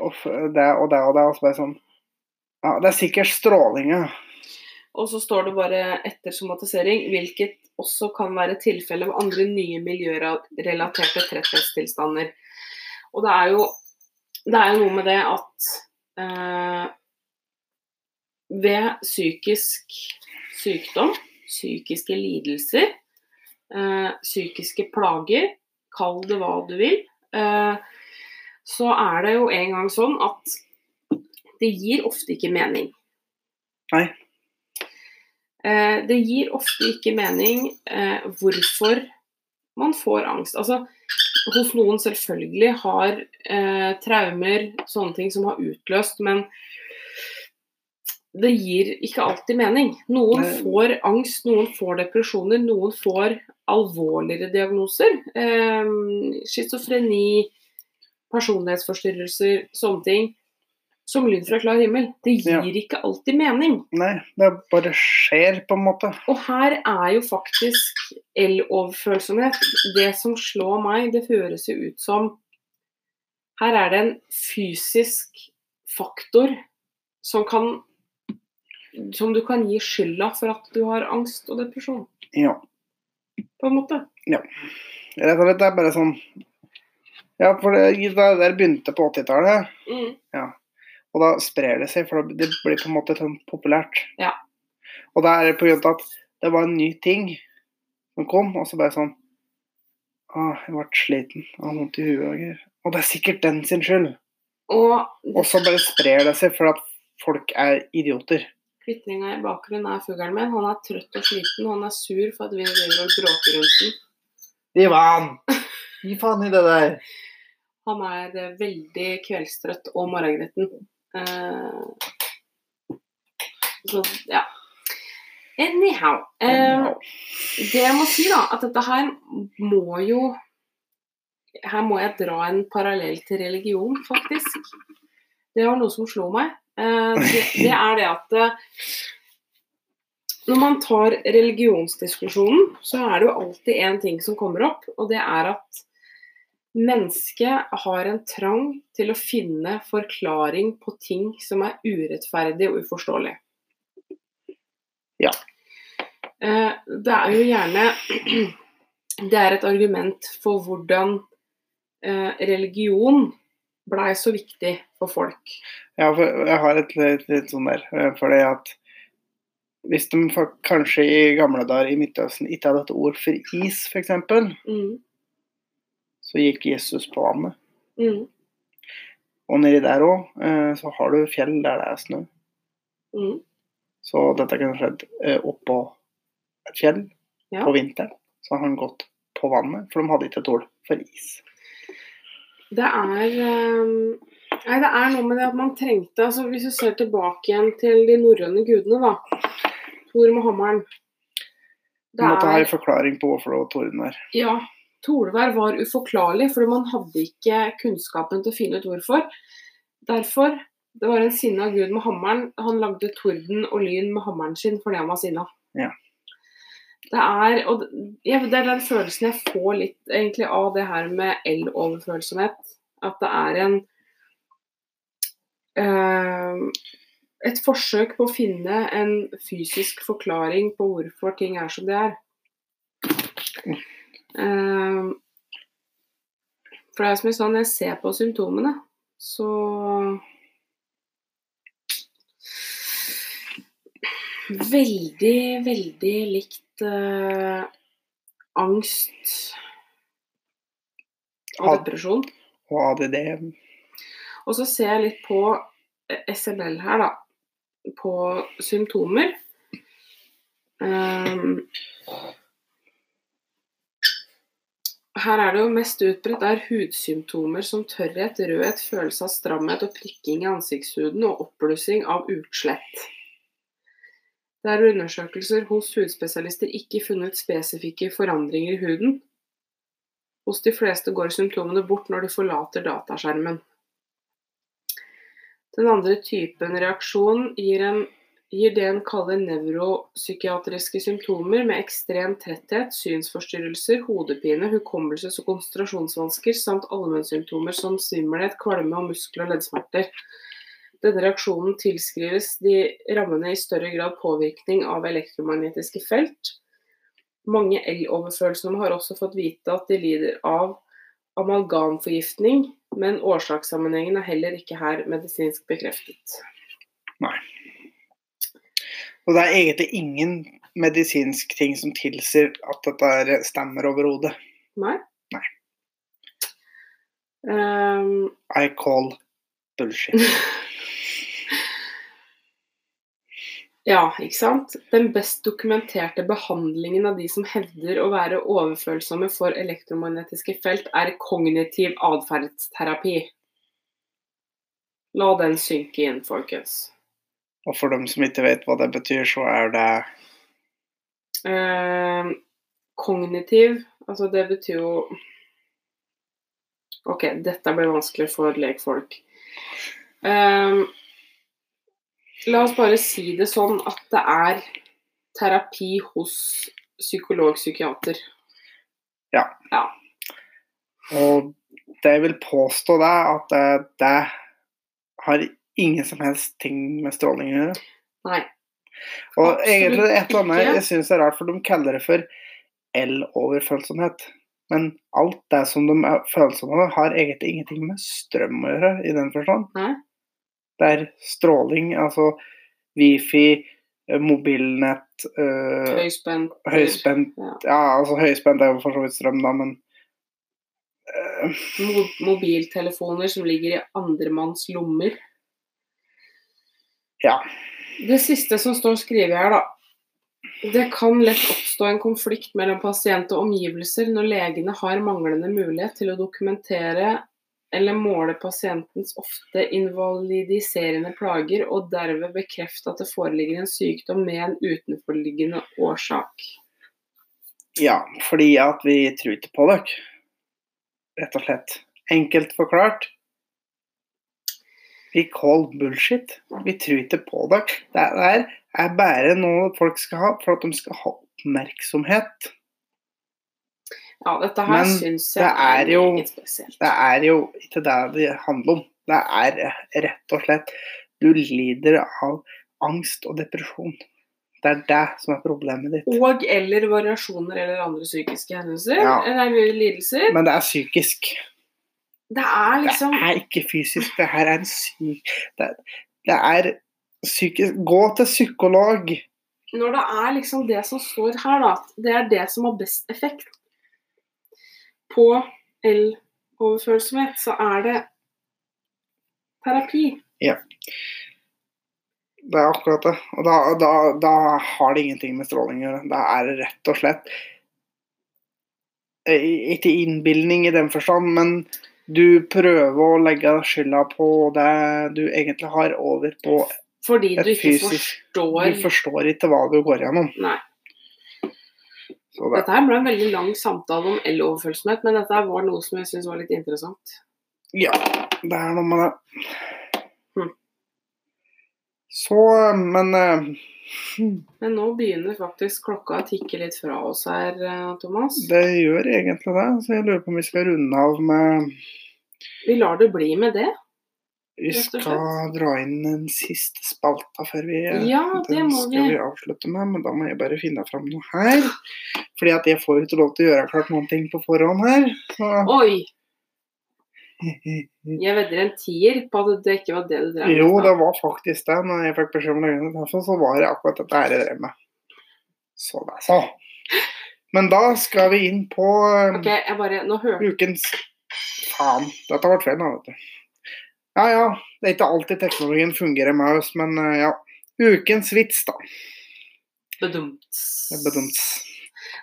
Uff, det og det og det. Og så bare sånn Ja, det er sikkert stråling, ja. Og så står det bare etter somatisering, hvilket også kan være tilfelle av andre nye miljørelaterte tretthetstilstander. Og det er jo, det er jo noe med det at eh, ved psykisk sykdom, psykiske lidelser, eh, psykiske plager, kall det hva du vil, så er det jo en gang sånn at det gir ofte ikke mening. Nei. Eh, det gir ofte ikke mening eh, hvorfor man får angst. Altså, hos noen selvfølgelig har eh, traumer, sånne ting som har utløst, men det gir ikke alltid mening. Noen får angst, noen får depresjoner, noen får alvorligere diagnoser. Eh, Schizofreni, personlighetsforstyrrelser, sånne ting. Som lyd fra klar himmel. Det gir Ja. ikke alltid mening. Nei, det bare skjer, på en måte. Og her er jo faktisk el-overfølsomhet Det som slår meg, det høres jo ut som Her er det en fysisk faktor som kan Som du kan gi skylda for at du har angst og depresjon, Ja. på en måte. Rett og slett, det er bare sånn Ja, for det, det der begynte på 80-tallet, Mm. og da sprer det seg, for det blir på en måte sånn populært. Ja. Og det er på grunn av at det var en ny ting som kom, og så bare sånn ah, jeg ble sliten, jeg vondt i huet og. Og det er sikkert den sin skyld. Og Og så bare sprer det seg for at folk er idioter. Kvitringa i bakgrunnen er fuglen min. Han er trøtt og sliten, han er sur for at vi driver og bråker rundt den. Ivan! Gi faen i det der. Han er eh, veldig kveldstrøtt og morgengretten. Uh, så ja. Anyhow. Eh, det jeg må si, da, at dette her må jo Her må jeg dra en parallell til religion, faktisk. Det var noe som slo meg. Eh, det, det er det at eh, når man tar religionsdiskusjonen, så er det jo alltid én ting som kommer opp, og det er at mennesket har en trang til å finne forklaring på ting som er urettferdig og uforståelig. Ja. Eh, Det er jo gjerne Det er et argument for hvordan religion blei så viktig for folk. Ja, for jeg har et litt, sånn der. for Fordi at hvis de for, kanskje i gamle dager i Midtøsten ikke hadde et ord for is, f.eks., Mm. så gikk Jesus på vannet. Mm. Og nedi der òg så har du fjell der det er snø. Mm. Så dette kunne skjedd eh, oppå et fjell Ja. på vinteren. Så har han gått på vannet, for de hadde ikke et ord for is. Det er eh, Nei, det er noe med det at man trengte altså Hvis du ser tilbake igjen til de norrøne gudene, da. Thor med hammeren. Du måtte ha en forklaring på hvorfor det var tordenvær. Ja. Tordenvær var uforklarlig, for man hadde ikke kunnskapen til å finne ut hvorfor. Derfor Det var en sinna gud med hammeren. Han lagde torden og lyn med hammeren sin fordi han var sinna. Ja. Det er, og det- er den følelsen jeg får litt egentlig av det her med el-overfølsomhet. At det er en eh, Et forsøk på å finne en fysisk forklaring på hvorfor ting er som de er. Uh, for det er som jeg sa, når jeg ser på symptomene, så Veldig, veldig likt eh, angst og Ad depresjon. Og ADD. Og så ser jeg litt på eh, SLL her, da. På symptomer. Um, her er det jo mest utbredt er hudsymptomer som tørrhet, rødhet, følelse av stramhet og prikking i ansiktshuden og oppblussing av utslett. Det er undersøkelser hos hudspesialister ikke funnet spesifikke forandringer i huden. Hos de fleste går symptomene bort når de forlater dataskjermen. Den andre typen reaksjon gir, en, gir det en kaller nevropsykiatriske symptomer med ekstrem tretthet, synsforstyrrelser, hodepine, hukommelses- og konsentrasjonsvansker samt allmennsymptomer som svimmelhet, kvalme og muskel- og leddsmerter. Denne reaksjonen tilskrives de rammene i større grad påvirkning av elektromagnetiske felt. Mange el-overfølsomme har også fått vite at de lider av amalgamforgiftning, men årsakssammenhengen er heller ikke her medisinsk bekreftet. Nei. Og det er egentlig ingen medisinsk ting som tilsier at dette stemmer overhodet. Nei? Nei. Um... I call bullshit. ja, ikke sant? Den best dokumenterte behandlingen av de som hevder å være overfølsomme for elektromagnetiske felt, er kognitiv atferdsterapi. La den synke inn, folkens. Og for dem som ikke vet hva det betyr, så er det eh, kognitiv, altså det betyr jo Ok, dette blir vanskelig for lekfolk. Ehm, la oss bare si det sånn at det er terapi hos psykolog-psykiater. Ja. Og det jeg vil påstå det, at det, det har ingen som helst ting med stråling å gjøre. Nei. Og Absolutt egentlig et eller annet jeg syns er rart, for de kaller det for el-overfølsomhet. Men alt det som de er følsomme over, har egentlig ingenting med strøm å gjøre, i den forstand. Nei. Det er stråling, altså wifi, eh, mobilnett, øh, Høyspent. høyspent Ja. Ja, altså høyspent er jo for så vidt strøm, da, men øh, Mo mobiltelefoner som ligger i andremanns lommer. Ja. Det siste som står skrevet her, da. Det kan lett oppstå en konflikt mellom pasient og omgivelser når legene har manglende mulighet til å dokumentere eller måle pasientens ofte invalidiserende plager, og derved bekrefte at det foreligger en sykdom med en utenforliggende årsak. Ja, fordi at vi tror ikke på dere. Rett og slett. Enkelt forklart. Vi call bullshit. Vi tror ikke på dere. Det er bare noe folk skal ha for at de skal ha oppmerksomhet. Ja, dette her Men syns jeg det er er jo- litt spesielt. Det er jo ikke det det handler om. Det er rett og slett Du lider av angst og depresjon. Det er det som er problemet ditt. Og eller variasjoner eller andre psykiske hendelser. Ja. Eller lidelser. Men det er psykisk. Det er liksom Det er ikke fysisk. Det her er en syk Det, det er psykisk Gå til psykolog. Når det er liksom det som står her, da, det er det som har best effekt på el-overfølsomhet, så er det terapi. Ja. Det er akkurat det. Og da, da, da har det ingenting med stråling å gjøre. Da er det rett og slett eh, Ikke innbilning i den forstand, men du prøver å legge skylda på det du egentlig har, over på Fordi Et du ikke fysisk- forstår Du forstår ikke hva du går gjennom. Nei. Så det, Dette her ble en veldig lang samtale om el-overfølsomhet, men dette var noe som jeg syns var litt interessant. ja, det er noe med det. Hm. Så, men eh, Men nå begynner faktisk klokka å tikke litt fra oss her, eh, Thomas. det gjør egentlig det. Så jeg lurer på om vi skal runde av med Vi lar det bli med det. Vi skal dra inn den siste spalta før vi Ja, det Den skal vi. avslutte med, men da må jeg bare finne fram noe her. Fordi at jeg får jo ikke lov til å gjøre klart noen ting på forhånd her. Så Oi! Jeg vedder en tier på at det ikke var det du drev med. Jo, det var faktisk det. Når jeg fikk beskjed om det, derfor så var det akkurat dette her jeg drev med. Så det, så. Men da skal vi inn på eh, Ok, jeg bare Nå ukens Faen, dette ble feil, da, vet du. Ja ja, det er ikke alltid teknologien fungerer med oss, men eh, ja. Ukens vits, da. Bedumt. Det er bedumt.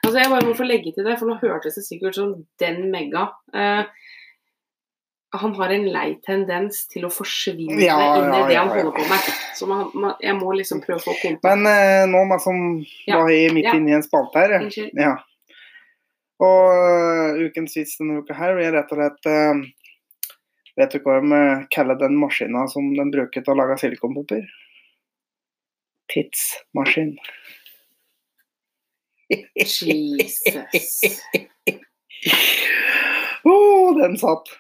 Altså, jeg bare må få legge til det, for nå hørtes det sikkert som den mega. Eh, han har en lei tendens til å forsvinne Ja, inn i ja, det ja, han ja. holder på med. Så man, man, jeg må liksom prøve å få kontakt. Men eh, nå meg som Ja, var midt ja. inne i en spalte her. ja. Unnskyld. Og uh, ukens vits denne uka her blir rett og slett øh, Vet du hva de øh, kaller den maskina som de bruker til å lage silikonpupper? Tidsmaskin. Jesus. oh, den satt!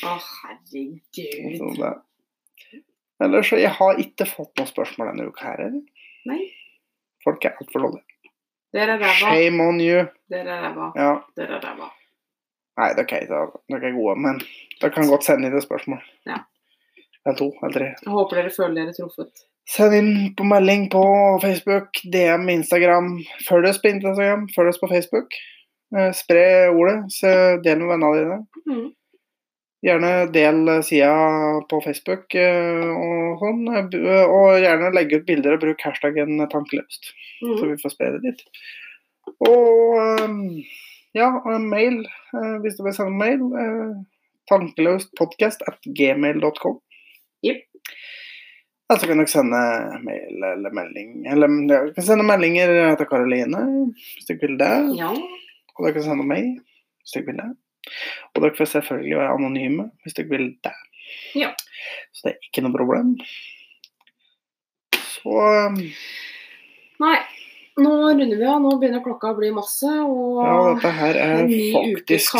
Å, herregud. Så. Ellers så jeg har ikke fått noen spørsmål denne uka her. eller? Nei, Folk er altfor dårlige. Shame on you. Dere er ræva. Ja. Dere er ræva. Nei, det er ok, da- dere er gode, men dere kan godt sende inn et spørsmål. Ja. Eller to, eller tre. Jeg håper dere føler dere truffet. Send inn på melding på Facebook, DM, Instagram. Følg oss på Instagram, følg oss på Facebook. Eh, spre ordet, så del med vennene dine. Mm. Gjerne del sida på Facebook eh, og sånn. eh, Og gjerne legge ut bilder og bruk hashtaggen tankeløst, så Mm. vi får spre det dit. Og eh, ja, og en mail, eh, hvis du vil sende mail. eh, Tankeløstpodcast at gmail.com. Jepp. Eller så kan dere sende mail eller melding. Eller dere kan sende meldinger til Karoline hvis dere vil det. Ja. Og dere kan sende meg hvis dere vil det. Og dere får selvfølgelig være anonyme hvis dere vil det. Ja. Så det er ikke noe problem. Så um, Nei, nå runder vi av. Nå begynner klokka å bli masse. Og ja, dette her er faktisk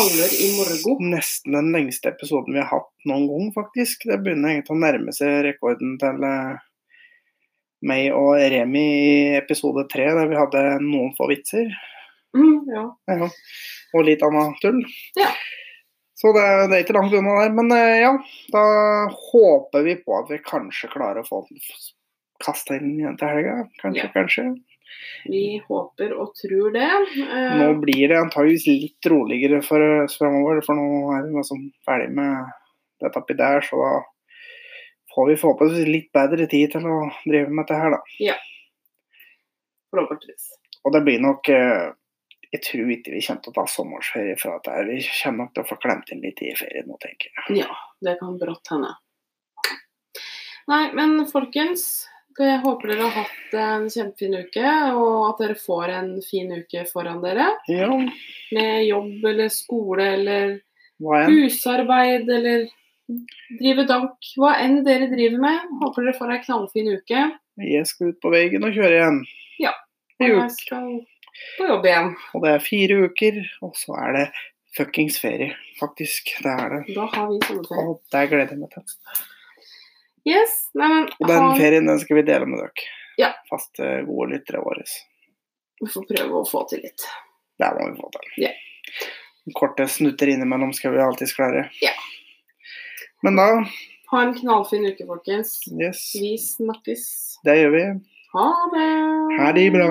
nesten den lengste episoden vi har hatt noen gang, faktisk. Det begynner egentlig å nærme seg rekorden til eh, meg og Remi i episode tre, der vi hadde noen få vitser. mm, ja. Ja. Og litt annet tull. Ja. Så det, det er ikke langt unna der. Men eh, ja, da håper vi på at vi kanskje klarer å få kasta inn igjen til helga. Kanskje, Ja. kanskje. Vi håper og tror det. Eh, Nå blir det antageligvis litt roligere for oss framover, for nå er vi liksom ferdig med dette oppi der, så da får vi forhåpentligvis litt bedre tid til å drive med dette her, da. Forhåpentligvis. Og det blir nok eh, Jeg tror ikke vi kommer til å ta sommerferie fra dette. her. Vi kommer nok til å få klemt inn litt i ferien nå, tenker jeg. Ja, det kan brått hende. Nei, men folkens. Jeg håper dere har hatt en kjempefin uke, og at dere får en fin uke foran dere. Ja, Med jobb eller skole eller husarbeid eller drive dank. Hva enn dere driver med. Håper dere får ei knallfin uke. Jeg skal ut på veien og kjøre igjen. Ja. Og jeg skal på jobb igjen. Og det er fire uker, og så er det fuckings ferie, faktisk. Det er det. Da har vi sommerferie. Og det gleder jeg meg til. Yes. Nei, men Og den ha- ferien den skal vi dele med dere. Ja. Faste, gode lyttere våre. vi får prøve å få til litt. Det må vi få til. Ja. Korte snutter innimellom skal vi alltids klare. Ja. Men da Ha en knallfin uke, folkens. Yes, Vi snakkes. det gjør vi. Ha det. Ha det bra.